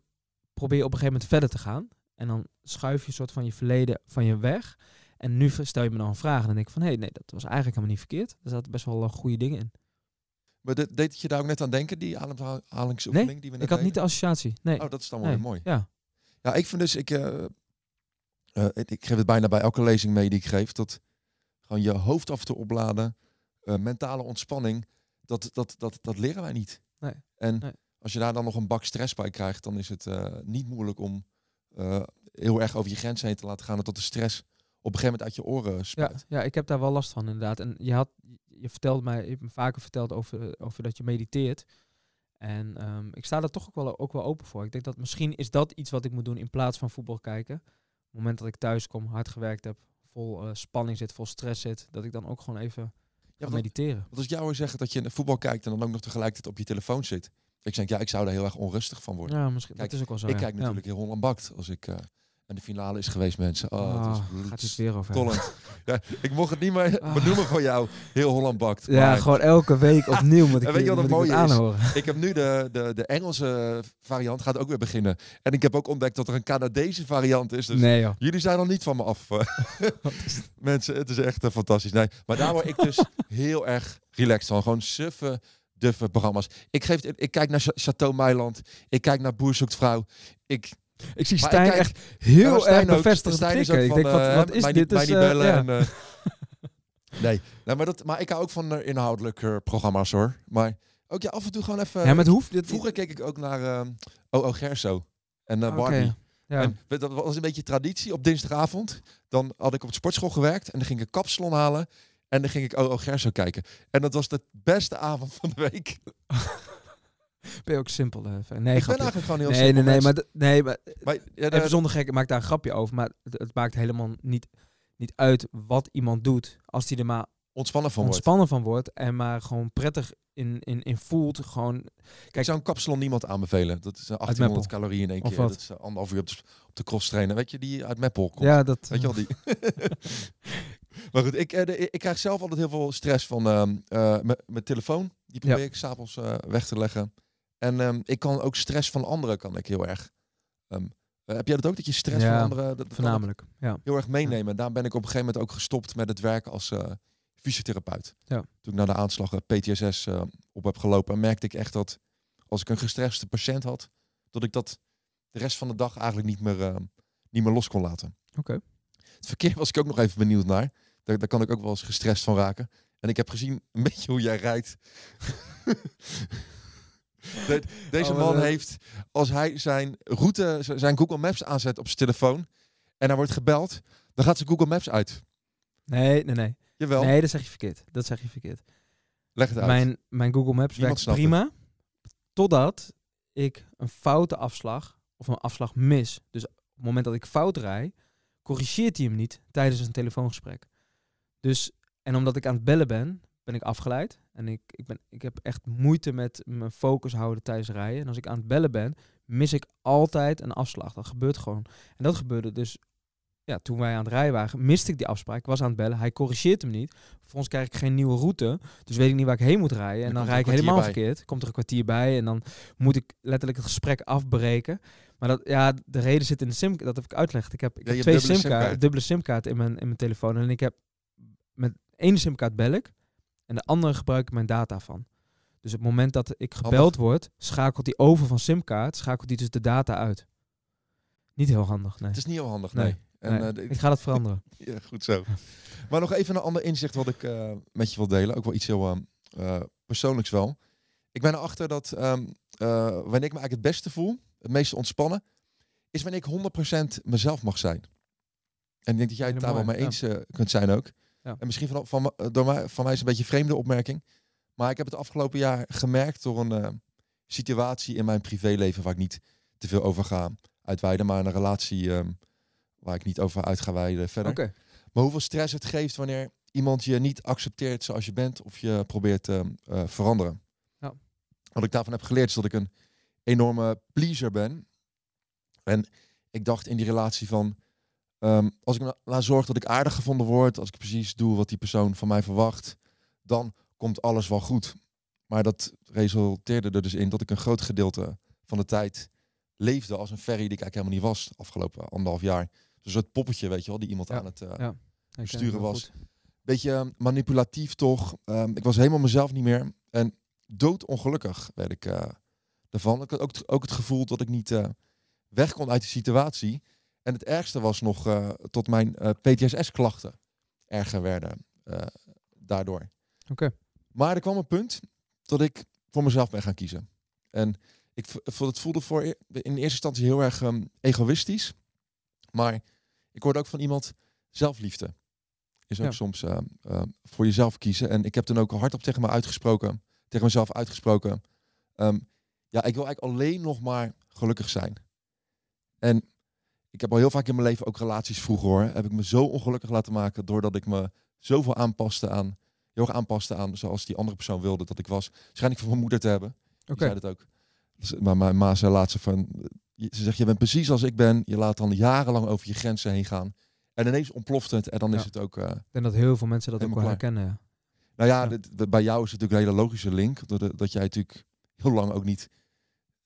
probeer je op een gegeven moment verder te gaan. En dan schuif je een soort van je verleden van je weg. En nu stel je me dan een vraag. En dan denk ik van, hé, hey, nee, dat was eigenlijk helemaal niet verkeerd. Er zaten best wel eh, goede dingen in. Maar de- deed je daar ook net aan denken, die ademhalingsoefening die we net Ik had niet de associatie. Nee. Oh, dat is dan wel nee. weer mooi. Ja. Ja, ik vind dus, ik, eh, eh, ik, ik geef het bijna bij elke lezing mee die ik geef, dat gewoon je hoofd af te opladen, eh, mentale ontspanning, dat, dat, dat, dat leren wij niet. Nee, En nee. als je daar dan nog een bak stress bij krijgt, dan is het niet moeilijk om heel erg over je grenzen heen te laten gaan en tot de stress op een gegeven moment uit je oren Ja, spuit. ja, ik heb daar wel last van inderdaad. En je had, je vertelde mij, je hebt me vaker verteld over, over dat je mediteert. En ehm, ik sta daar toch ook wel, ook wel open voor. Ik denk dat misschien is dat iets wat ik moet doen in plaats van voetbal kijken. Op het moment dat ik thuis kom, hard gewerkt heb, vol eh, spanning zit, vol stress zit, dat ik dan ook gewoon even Ja, ga mediteren. want als jou hoor zeggen dat je naar voetbal kijkt en dan ook nog tegelijkertijd op je telefoon zit. Ik denk, ja, ik zou daar heel erg onrustig van worden. Ja, misschien. Kijk, dat is ook wel zo. ik ja. kijk Ja. natuurlijk heel Holland Bakt als ik... eh, en de finale is geweest, mensen. Oh, het Ah, is gaat bloeds- het weer over. Tollend. ja, ik mocht het niet meer Ah. benoemen voor jou. Heel Holland bakt. Ja, Maar gewoon elke week opnieuw moet ik, En weet je wat het ik mooie is? ik heb nu de, de, de Engelse variant gaat ook weer beginnen. En ik heb ook ontdekt dat er een Canadese variant is. Dus nee joh. jullie zijn nog niet van me af. eh. Mensen, het is echt eh, fantastisch. Nee, maar daar word ik dus heel erg relaxed van. Gewoon suffe, duffe programma's. Ik, geef, ik kijk naar Cha- Chateau Meiland. Ik kijk naar Boer zoekt vrouw. Ik, Ik zie Maar Stijn kijk- echt heel maar erg bevestigd knikken. Ik denk, wat, eh, wat is dit? Mij niet eh, bellen. ja. en, eh, nee, nee maar, dat, maar ik hou ook van eh, inhoudelijke programma's hoor. Maar ook ja, af en toe gewoon even... Ja, met hoeft dit Vroeger keek ik ook naar ehm O.O. Gerso en eh, Barbie. Ja. En dat was een beetje traditie op dinsdagavond. Dan had ik op de sportschool gewerkt en dan ging ik een kapsalon halen. En dan ging ik O.O. Gerso kijken. En dat was de beste avond van de week. Ben je ook simpel? eh, nee, ik ben eigenlijk gewoon heel nee, simpel nee, nee, maar, nee, maar Maar, ja, de- even zonder gek, ik maak daar een grapje over, maar het, het maakt helemaal niet, niet uit wat iemand doet, als hij er maar ontspannen van wordt. ontspannen van wordt en maar gewoon prettig in, in, in voelt, gewoon, Ik zou een kapsalon niemand aanbevelen. Dat is eh, 1800 calorieën in één keer. Dat is eh, anderhalf uur op de, op de cross trainen. Weet je, die uit Meppel komt. ja, dat, Weet je wel, die. maar goed, ik, eh, de- ik krijg zelf altijd heel veel stress van ehm, eh, mijn telefoon. Die probeer Ja. ik s'avonds eh weg te leggen. En ehm, ik kan ook stress van anderen kan ik heel erg. ehm, eh, heb jij dat ook, dat je stress Ja, van anderen dat, voornamelijk, ja. heel erg meenemen? Daar ben ik op een gegeven moment ook gestopt met het werken als eh, fysiotherapeut. Ja. Toen ik na de aanslag eh, PTSS op heb gelopen, merkte ik echt dat als ik een gestreste patiënt had, dat ik dat de rest van de dag eigenlijk niet meer, eh, niet meer los kon laten. Oké. Het verkeer was ik ook nog even benieuwd naar. Daar, daar kan ik ook wel eens gestrest van raken. En ik heb gezien een beetje hoe jij rijdt. De- deze Oh, man heeft, als hij zijn route, zijn Google Maps aanzet op zijn telefoon en hij wordt gebeld, dan gaat zijn Google Maps uit. Nee, nee, nee. Jawel, Nee, dat zeg je verkeerd. Dat zeg je verkeerd. leg het uit. Mijn, mijn Google Maps Niemand werkt prima. Totdat ik een foute afslag of een afslag mis. Dus op het moment dat ik fout rij, corrigeert hij hem niet tijdens een telefoongesprek. Dus, en omdat ik aan het bellen ben, ben ik afgeleid. En ik, ik, ben, ik heb echt moeite met mijn focus houden tijdens rijden. En als ik aan het bellen ben, mis ik altijd een afslag. Dat gebeurt gewoon. En dat gebeurde dus ja, toen wij aan het rijden waren, miste ik die afspraak. Ik was aan het bellen. Hij corrigeert hem niet. Vervolgens krijg ik geen nieuwe route. Dus weet ik niet waar ik heen moet rijden. En Dan dan, rijd ik helemaal verkeerd. Komt er een kwartier bij. En dan moet ik letterlijk het gesprek afbreken. Maar dat, ja, de reden zit in de sim. Dat heb ik uitgelegd. Ik heb, ik Ja, heb twee simkaarten, simkaart. dubbele simkaart in mijn, in mijn telefoon. En ik heb met één simkaart bel ik. En de andere gebruik ik mijn data van. Dus op het moment dat ik gebeld Handig. word, schakelt hij over van simkaart. Schakelt hij dus de data uit. Niet heel handig, nee. Het is niet heel handig, nee. Nee, En, Nee, eh, ik ga dat veranderen. Ja, goed zo. Maar nog even een ander inzicht wat ik eh, met je wil delen. Ook wel iets heel eh, persoonlijks wel. Ik ben erachter dat ehm, eh, wanneer ik me eigenlijk het beste voel, het meeste ontspannen, is wanneer ik 100% mezelf mag zijn. En ik denk dat jij het daar wel mee eens kunt zijn ook. Ja. En misschien van, van, door mij, van mij is een beetje een vreemde opmerking. Maar ik heb het afgelopen jaar gemerkt door een eh, situatie in mijn privéleven waar ik niet te veel over ga uitweiden. Maar een relatie ehm, waar ik niet over uit ga wijden verder. Oké. Maar hoeveel stress het geeft wanneer iemand je niet accepteert zoals je bent of je probeert te eh, veranderen. Ja. Wat ik daarvan heb geleerd is dat ik een enorme pleaser ben. En ik dacht in die relatie van, ehm, als ik me laat zorgen dat ik aardig gevonden word, als ik precies doe wat die persoon van mij verwacht, dan komt alles wel goed. Maar dat resulteerde er dus in dat ik een groot gedeelte van de tijd leefde als een ferry die ik eigenlijk helemaal niet was de afgelopen anderhalf jaar. Dus een soort poppetje, weet je wel, die iemand Ja, aan het eh, ja. Heel was. goed. beetje eh, manipulatief toch. Ehm, ik was helemaal mezelf niet meer. En doodongelukkig werd ik eh ervan. Ik had ook, ook het gevoel dat ik niet eh, weg kon uit die situatie. En het ergste was nog eh, tot mijn eh, PTSS-klachten erger werden eh, daardoor. Oké. Maar er kwam een punt dat ik voor mezelf ben gaan kiezen. En ik het voelde voor e- in eerste instantie heel erg ehm, egoïstisch. Maar ik hoorde ook van iemand zelfliefde. Is ook Ja. soms ehm, ehm, voor jezelf kiezen. En ik heb toen ook hardop tegen me uitgesproken. Tegen mezelf uitgesproken. ja, ik wil eigenlijk alleen nog maar gelukkig zijn. En ik heb al heel vaak in mijn leven ook relaties vroeger hoor. Heb ik me zo ongelukkig laten maken doordat ik me zoveel aanpaste aan heel erg aanpaste aan zoals die andere persoon wilde dat ik was. Waarschijnlijk van mijn moeder te hebben. Oké. zei dat ook. Dus, maar mijn ma zei laatst van, ze zegt, je bent precies als ik ben. Je laat dan jarenlang over je grenzen heen gaan. En ineens ontploft het en dan is het ook... eh, Ik denk dat heel veel mensen dat ook wel klaar. herkennen. Nou ja, Ja. dit- dit- bij jou is het natuurlijk een hele logische link. doordat- Dat jij natuurlijk heel lang ook niet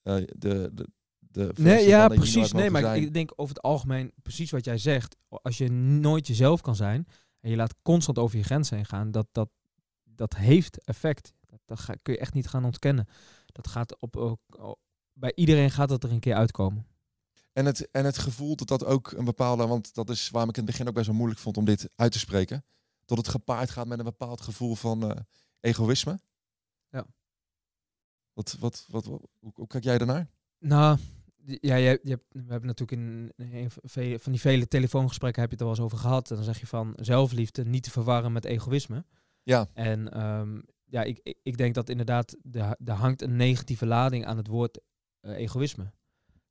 eh, de, de, de Nee, ja, precies. Nee, maar ik, zijn. ik denk over het algemeen precies wat jij zegt. Als je nooit jezelf kan zijn en je laat constant over je grenzen heen gaan, dat, dat, dat heeft effect. Dat, dat ga, kun je echt niet gaan ontkennen. Dat gaat op, op- bij iedereen gaat dat er een keer uitkomen. En het, en het gevoel dat dat ook een bepaalde, want dat is waarom ik in het begin ook best wel moeilijk vond om dit uit te spreken, dat het gepaard gaat met een bepaald gevoel van eh, egoïsme. Ja. Wat, wat, wat, wat- hoe, hoe kijk jij daarnaar? Nou, ja, je, je hebt, we hebben natuurlijk in, een van die vele telefoongesprekken heb je het er wel eens over gehad. En dan zeg je van zelfliefde niet te verwarren met egoïsme. Ja, En ehm, ja, ik, ik, denk dat inderdaad, er hangt een negatieve lading aan het woord eh, egoïsme.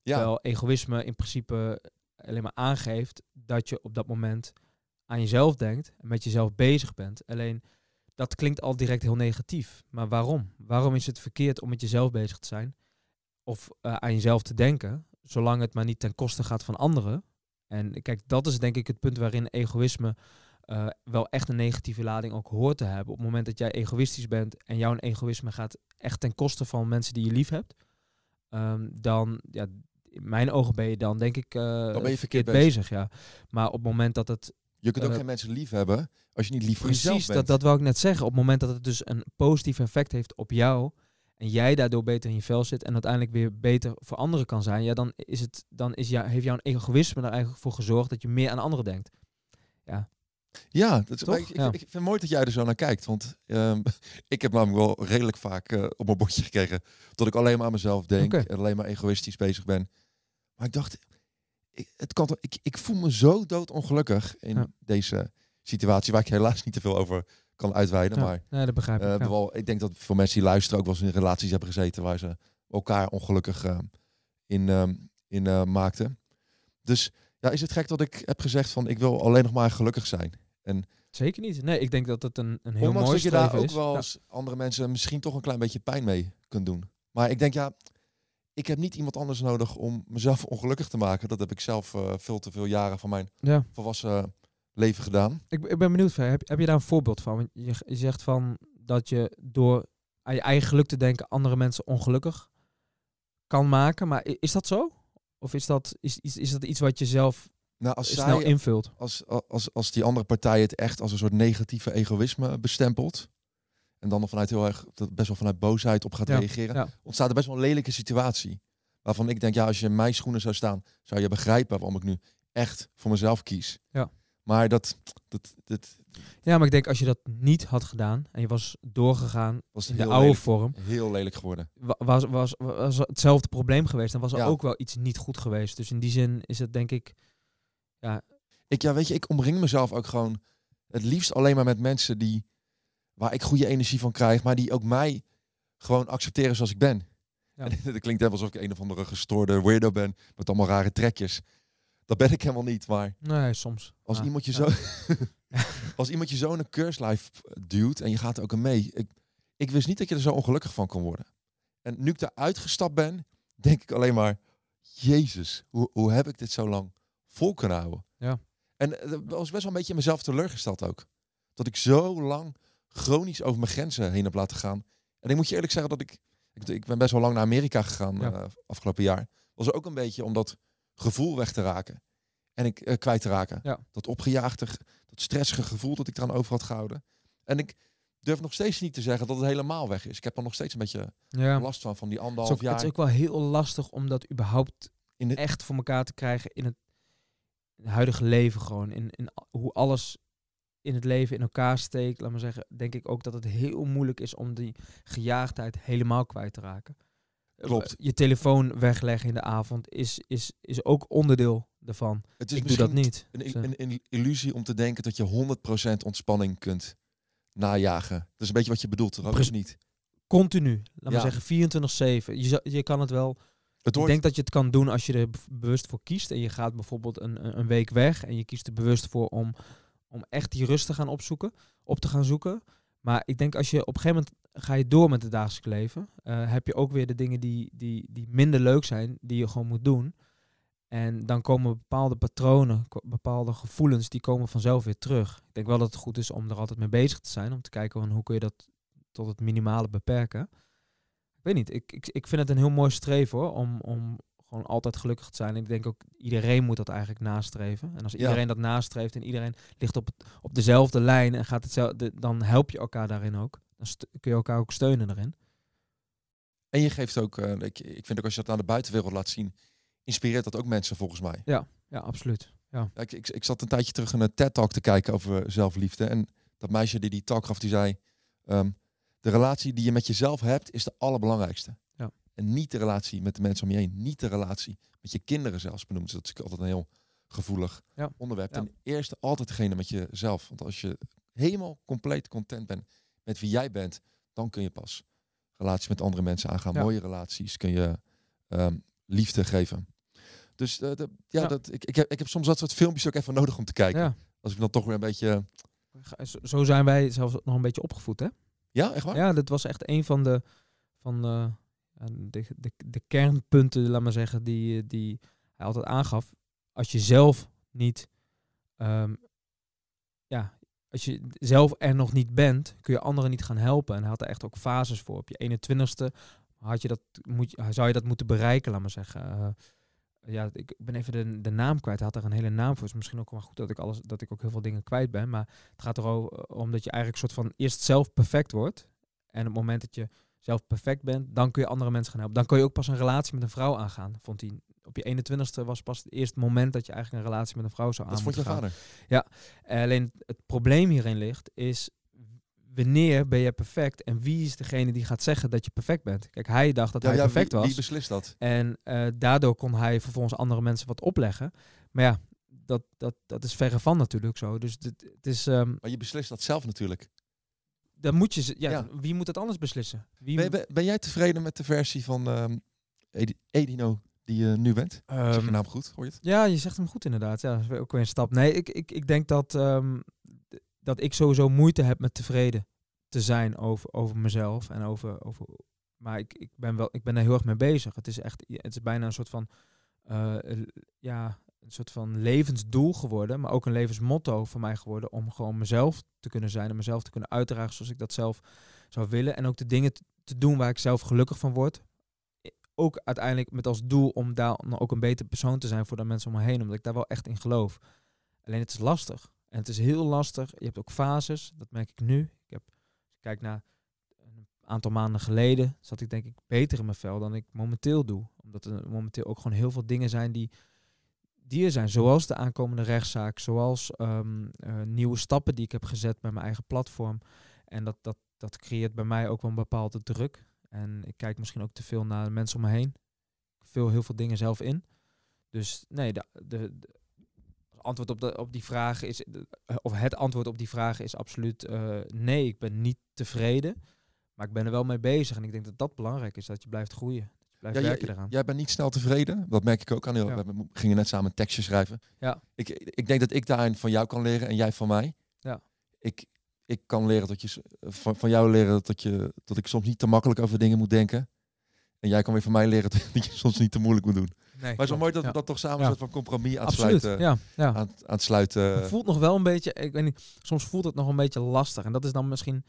ja. Terwijl egoïsme in principe alleen maar aangeeft dat je op dat moment aan jezelf denkt en met jezelf bezig bent. Alleen dat klinkt al direct heel negatief. Maar waarom? Waarom is het verkeerd om met jezelf bezig te zijn? Of eh, aan jezelf te denken, zolang het maar niet ten koste gaat van anderen. En kijk, dat is denk ik het punt waarin egoïsme eh, wel echt een negatieve lading ook hoort te hebben. Op het moment dat jij egoïstisch bent en jouw egoïsme gaat echt ten koste van mensen die je lief hebt, ehm, dan, ja, in mijn ogen ben je dan denk ik eh, ben je verkeerd bezig. Ja. Maar op het moment dat het je kunt ook geen mensen lief hebben als je niet lief voor Precies, jezelf bent. dat, dat wou ik net zeggen. Op het moment dat het dus een positief effect heeft op jou en jij daardoor beter in je vel zit en uiteindelijk weer beter voor anderen kan zijn, ja, dan, is het, dan is jou, heeft jouw egoïsme er eigenlijk voor gezorgd dat je meer aan anderen denkt. Ja, dat is, ik, ik, Ja. ik vind het mooi dat jij er zo naar kijkt. Want ehm, ik heb namelijk wel redelijk vaak eh, op mijn bordje gekregen dat ik alleen maar aan mezelf denk en alleen maar egoïstisch bezig ben. Maar ik dacht, ik, het kan toch, ik, ik voel me zo doodongelukkig in Ja. deze situatie waar ik helaas niet te veel over kan uitweiden. Ja, Maar nee, dat begrijp ik. ja. wel, ik denk dat veel mensen die luisteren ook wel eens in relaties hebben gezeten waar ze elkaar ongelukkig eh, in, ehm, in eh, maakten. Dus ja, is het gek dat ik heb gezegd van ik wil alleen nog maar gelukkig zijn. Zeker niet. Nee, ik denk dat het een, een heel mooi dat je daar streven ook is. wel Ja. als andere mensen misschien toch een klein beetje pijn mee kunt doen. Maar ik denk ja, ik heb niet iemand anders nodig om mezelf ongelukkig te maken. Dat heb ik zelf veel te veel jaren van mijn Ja. volwassen leven gedaan. Ik, ik ben benieuwd, heb, heb je daar een voorbeeld van? Want je, je zegt van dat je door aan je eigen geluk te denken andere mensen ongelukkig kan maken. Maar is dat zo? Of is dat, is, is, is dat iets wat je zelf Nou, als, snel zij, invult? als, als, als die andere partij het echt als een soort negatieve egoïsme bestempelt. En dan nog vanuit heel erg, dat best wel vanuit boosheid op gaat Ja, reageren. ja. Ontstaat er best wel een lelijke situatie. Waarvan ik denk, ja, als je in mijn schoenen zou staan, zou je begrijpen waarom ik nu echt voor mezelf kies. Ja. Maar dat, dat, dat Ja, maar ik denk als je dat niet had gedaan en je was doorgegaan was in de oude lelijk, vorm, heel lelijk geworden. wa- was, was, was hetzelfde probleem geweest. Dan was er Ja. ook wel iets niet goed geweest. Dus in die zin is het denk ik... Ik, ja, weet je, ik omring mezelf ook gewoon het liefst alleen maar met mensen die, waar ik goede energie van krijg, maar die ook mij gewoon accepteren zoals ik ben. Ja. En dat klinkt alsof ik een of andere gestoorde weirdo ben met allemaal rare trekjes. Dat ben ik helemaal niet, maar Nee, soms. als iemand je ja. zo, als iemand je zo in een keurslijf duwt en je gaat er ook aan mee, ik, ik wist niet dat je er zo ongelukkig van kon worden. En nu ik eruit gestapt ben, denk ik alleen maar, Jezus, hoe, hoe heb ik dit zo lang vol kunnen houden? Ja. En eh, dat was best wel een beetje in mezelf teleurgesteld ook. Dat ik zo lang chronisch over mijn grenzen heen heb laten gaan. En ik moet je eerlijk zeggen dat ik, ik, ik ben best wel lang naar Amerika gegaan Ja. eh, afgelopen jaar. Was ook een beetje om dat gevoel weg te raken. En ik eh, kwijt te raken. Ja. Dat opgejaagde, ge- dat stressige gevoel dat ik eraan over had gehouden. En ik durf nog steeds niet te zeggen dat het helemaal weg is. Ik heb er nog steeds een beetje Ja. last van, van die Het anderhalf ook, het jaar. is ook wel heel lastig om dat überhaupt In de- echt voor elkaar te krijgen in het, in het huidige leven gewoon. In, in hoe alles in het leven in elkaar steekt. Laat maar zeggen, denk ik ook dat het heel moeilijk is om die gejaagdheid helemaal kwijt te raken. Eh, Klopt. Je telefoon wegleggen in de avond is, is, is ook onderdeel daarvan. het is ik doe dat niet. Een, Dus, een, een illusie om te denken dat je 100% ontspanning kunt najagen. Dat is een beetje wat je bedoelt, toch? Of niet? Continu, laat Ja. maar zeggen 24-7. Je, je kan het wel Het Ik denk dat je het kan doen als je er be- bewust voor kiest. En je gaat bijvoorbeeld een, een- een week weg. En je kiest er bewust voor om, om echt die rust te gaan opzoeken. Op te gaan zoeken. Maar ik denk als je op een gegeven moment ga je door met het dagelijks leven. eh, heb je ook weer de dingen die, die, die minder leuk zijn. Die je gewoon moet doen. En dan komen bepaalde patronen, bepaalde gevoelens, die komen vanzelf weer terug. Ik denk wel dat het goed is om er altijd mee bezig te zijn. Om te kijken van hoe kun je dat tot het minimale beperken. Ik weet niet, ik, ik, ik vind het een heel mooi streven hoor. Om, om gewoon altijd gelukkig te zijn. Ik denk ook iedereen moet dat eigenlijk nastreven. En als Ja. iedereen dat nastreeft en iedereen ligt op, het, op dezelfde lijn en gaat hetzelfde, dan help je elkaar daarin ook. Dan kun je elkaar ook steunen daarin. en je geeft ook, eh, ik, ik vind ook als je dat aan de buitenwereld laat zien, inspireert dat ook mensen volgens mij. Ja, absoluut. Ja. Ja, Ik, ik, ik zat een tijdje terug een TED-talk te kijken over zelfliefde. En dat meisje die die talk gaf, die zei... ehm, de relatie die je met jezelf hebt, is de allerbelangrijkste. En niet de relatie met de mensen om je heen. Niet de relatie met je kinderen zelfs benoemd. ze. Dat is altijd een heel gevoelig Ja. onderwerp. Ja. Ten eerste altijd degene met jezelf. Want als je helemaal compleet content bent met wie jij bent, dan kun je pas relaties met andere mensen aangaan. Ja. Mooie relaties kun je ehm, liefde geven. Dus eh, de- ja. Dat, ik, ik, heb, ik heb soms dat soort filmpjes ook even nodig om te kijken. Als ik dan toch weer een beetje... Zo zijn wij zelfs nog een beetje opgevoed, hè? Ja, echt waar? Ja, dat was echt een van de, van de, de, de, de kernpunten, laat maar zeggen, die, die hij altijd aangaf. Als je zelf niet, ehm, ja, als je zelf er nog niet bent, kun je anderen niet gaan helpen. En hij had er echt ook fases voor. Op je 21ste had je dat, moet, zou je dat moeten bereiken, laat maar zeggen. Eh, ja, ik ben even de, de naam kwijt. Hij had er een hele naam voor. Het is misschien ook wel goed dat ik alles, dat ik ook heel veel dingen kwijt ben. Maar het gaat erom dat je eigenlijk soort van eerst zelf perfect wordt. En op het moment dat je zelf perfect bent, dan kun je andere mensen gaan helpen. Dan kun je ook pas een relatie met een vrouw aangaan, vond hij op je 21ste was pas het eerste moment dat je eigenlijk een relatie met een vrouw zou aan Dat vond je gaan. vader. Eh, Alleen het probleem hierin ligt, is wanneer ben je perfect en wie is degene die gaat zeggen dat je perfect bent? Kijk, hij dacht dat Ja, hij ja, perfect wie, was. wie beslist dat? En eh, daardoor kon hij vervolgens andere mensen wat opleggen. Maar ja, dat, dat, dat is verre van natuurlijk zo. Dus dit, het is, ehm Maar je beslist dat zelf natuurlijk. Dan moet je, ze- ja, Ja. wie moet het anders beslissen? Wie, Ben, ben, ben jij tevreden met de versie van ehm, Edi- Edino die je nu bent? zeg je naam goed, hoor je het? Ja, je zegt hem goed inderdaad. Ja, dat is ook weer een stap. Nee, ik, ik, ik denk dat, ehm, dat ik sowieso moeite heb met tevreden te zijn over, over mezelf. En over, over, maar ik, ik, ben wel, ik ben er heel erg mee bezig. Het is echt het is bijna een soort van, eh, ja, een soort van levensdoel geworden. Maar ook een levensmotto voor mij geworden. Om gewoon mezelf te kunnen zijn. En mezelf te kunnen uitdragen zoals ik dat zelf zou willen. En ook de dingen te doen waar ik zelf gelukkig van word ook uiteindelijk met als doel om daar ook een beter persoon te zijn voor de mensen om me heen. Omdat ik daar wel echt in geloof. Alleen het is lastig. En het is heel lastig. Je hebt ook fases. Dat merk ik nu. Ik heb, als ik kijk naar een aantal maanden geleden, zat ik denk ik beter in mijn vel dan ik momenteel doe. Omdat er momenteel ook gewoon heel veel dingen zijn die, die er zijn. Zoals de aankomende rechtszaak. Zoals ehm, eh, nieuwe stappen die ik heb gezet bij mijn eigen platform. En dat, dat, dat creëert bij mij ook wel een bepaalde druk. En ik kijk misschien ook te veel naar de mensen om me heen. Ik vul heel veel dingen zelf in. Dus nee, de, de, antwoord op, de, op die vraag is, de- of het antwoord op die vraag is absoluut eh, nee. Ik ben niet tevreden, maar ik ben er wel mee bezig. En ik denk dat dat belangrijk is, dat je blijft groeien. Ja, werken jij, eraan. jij bent niet snel tevreden. Dat merk ik ook aan. heel- Ja. We gingen net samen een tekstje schrijven. Ja. Ik, ik denk dat ik daarin van jou kan leren en jij van mij. Ja. Ik, ik kan leren dat je van, van jou leren dat, je, dat ik soms niet te makkelijk over dingen moet denken. En jij kan weer van mij leren dat je soms niet te moeilijk moet doen. Nee, Maar zo mooi dat Ja. we dat toch samen een soort van compromis aan het Absoluut, sluiten. ja. ja. Aan, het- aan het sluiten. Het voelt nog wel een beetje, ik weet niet, soms voelt het nog een beetje lastig. En dat is dan misschien...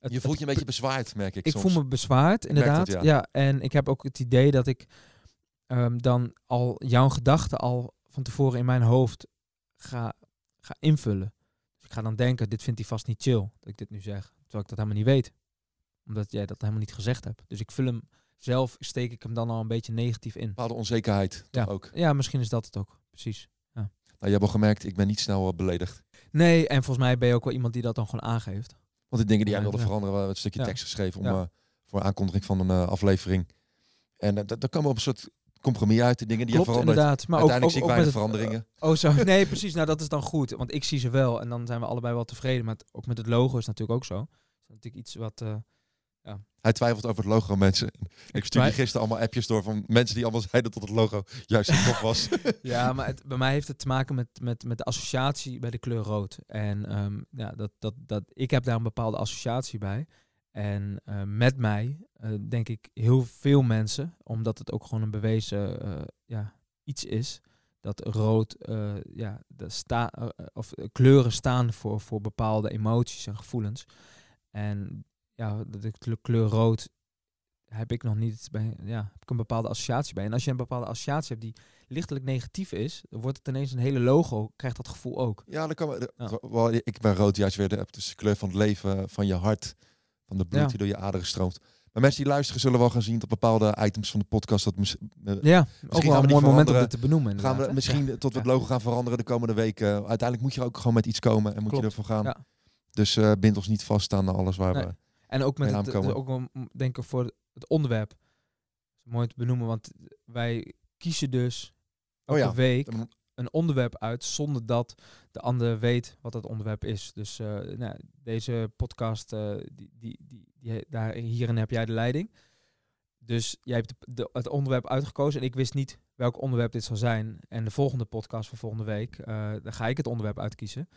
Het, je voelt je een beetje bezwaard, merk ik, ik soms. voel me bezwaard, inderdaad. ja. ja. en ik heb ook het idee dat ik ehm, dan al jouw gedachten al van tevoren in mijn hoofd ga, ga invullen. Dus ik ga dan denken, dit vindt hij vast niet chill, dat ik dit nu zeg. Terwijl ik dat helemaal niet weet. Omdat jij dat helemaal niet gezegd hebt. Dus ik vul hem zelf, steek ik hem dan al een beetje negatief in. Een bepaalde onzekerheid Ja. ook. Ja, misschien is dat het ook. Precies. Nou, je hebt al gemerkt, ik ben niet snel eh, beledigd. Nee, en volgens mij ben je ook wel iemand die dat dan gewoon aangeeft. Want de dingen die jij wilde veranderen, we hebben een stukje tekst geschreven om, eh, voor aankondiging van een eh, aflevering. En daar komen we op een soort compromis uit, de dingen die Klopt, je verandert. inderdaad. Maar Uiteindelijk ook, zie ik weinig veranderingen. Oh zo, nee precies. Nou dat is dan goed, want ik zie ze wel en dan zijn we allebei wel tevreden. Maar het- ook met het logo is natuurlijk ook zo. Dat is natuurlijk iets wat... eh, Hij twijfelt over het logo, mensen. Ik stuurde gisteren allemaal appjes door van mensen die allemaal zeiden dat het logo juist tof was. ja, maar het, bij mij heeft het te maken met, met, met de associatie bij de kleur rood. En ehm, ja, dat, dat, dat, ik heb daar een bepaalde associatie bij. En eh, met mij eh, denk ik heel veel mensen, omdat het ook gewoon een bewezen eh, ja, iets is, dat rood, ja, de sta, of kleuren staan voor, voor bepaalde emoties en gevoelens. En ja, de kle- kleur rood heb ik nog niet bij, ja, heb ik een bepaalde associatie bij. En als je een bepaalde associatie hebt die lichtelijk negatief is, dan wordt het ineens een hele logo, krijgt dat gevoel ook. ja, dan kan we, Ja. wel, ik ben rood juist weer de, is de kleur van het leven, van je hart, van de bloed Ja. die door je aderen stroomt. Maar mensen die luisteren zullen wel gaan zien dat bepaalde items van de podcast dat mis- eh, Ja, ook wel we een mooi moment om dit te benoemen. gaan we hè? misschien Ja. tot we het logo gaan veranderen de komende weken. Uiteindelijk moet je ook gewoon met iets komen en moet je ervoor gaan. Dus eh bind ons niet vast aan alles waar Nee. we... En ook met Mee het, aankomen. ook wel, m- denk ik voor het onderwerp. Mooi te benoemen, want wij kiezen dus Oh elke ja. week een onderwerp uit zonder dat de ander weet wat dat onderwerp is. Dus eh, nou, deze podcast, eh, die, die, die, die, daar, hierin heb jij de leiding. Dus jij hebt de, de- het onderwerp uitgekozen en ik wist niet welk onderwerp dit zou zijn. En de volgende podcast van volgende week, eh dan ga ik het onderwerp uitkiezen.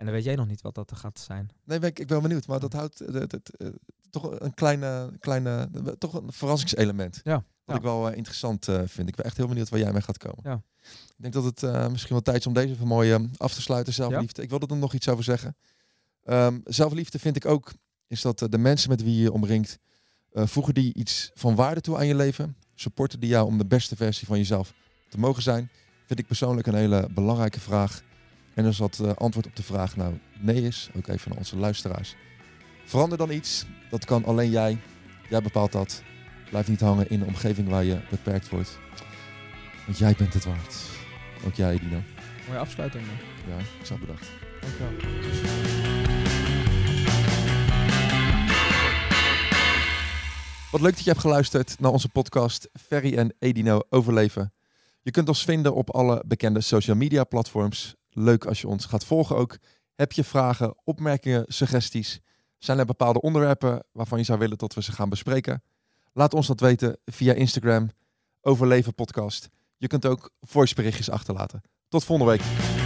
En dan weet jij nog niet wat dat gaat zijn. Nee, ben ik, ik ben benieuwd. Maar dat houdt eh, dat- dat, eh, toch een kleine, kleine eh, toch een verrassingselement. Ja, Wat ja. ik wel interessant vind. Ik ben echt heel benieuwd waar jij mee gaat komen. Ja. Ik denk dat het misschien wel tijd is om deze even mooi eh, af te sluiten. Zelfliefde. Ik wilde er nog iets over zeggen. Ehm, zelfliefde vind ik ook, is dat de mensen met wie je omringt, voegen die iets van waarde toe aan je leven. Supporten die jou om de beste versie van jezelf te mogen zijn. Vind ik persoonlijk een hele belangrijke vraag. En als dat eh, antwoord op de vraag nou nee is, ook even aan onze luisteraars. Verander dan iets. Dat kan alleen jij. Jij bepaalt dat. Blijf niet hangen in een omgeving waar je beperkt wordt. Want jij bent het waard. Ook jij, Dino. Mooie afsluiting. man. Ja, ik zou bedacht. Dankjewel. Wat leuk dat je hebt geluisterd naar onze podcast Ferry en Edino overleven. Je kunt ons vinden op alle bekende social media platforms. Leuk als je ons gaat volgen ook. Heb je vragen, opmerkingen, suggesties? Zijn er bepaalde onderwerpen waarvan je zou willen dat we ze gaan bespreken? Laat ons dat weten via Instagram, Overleven Podcast. Je kunt ook voiceberichtjes achterlaten. Tot volgende week.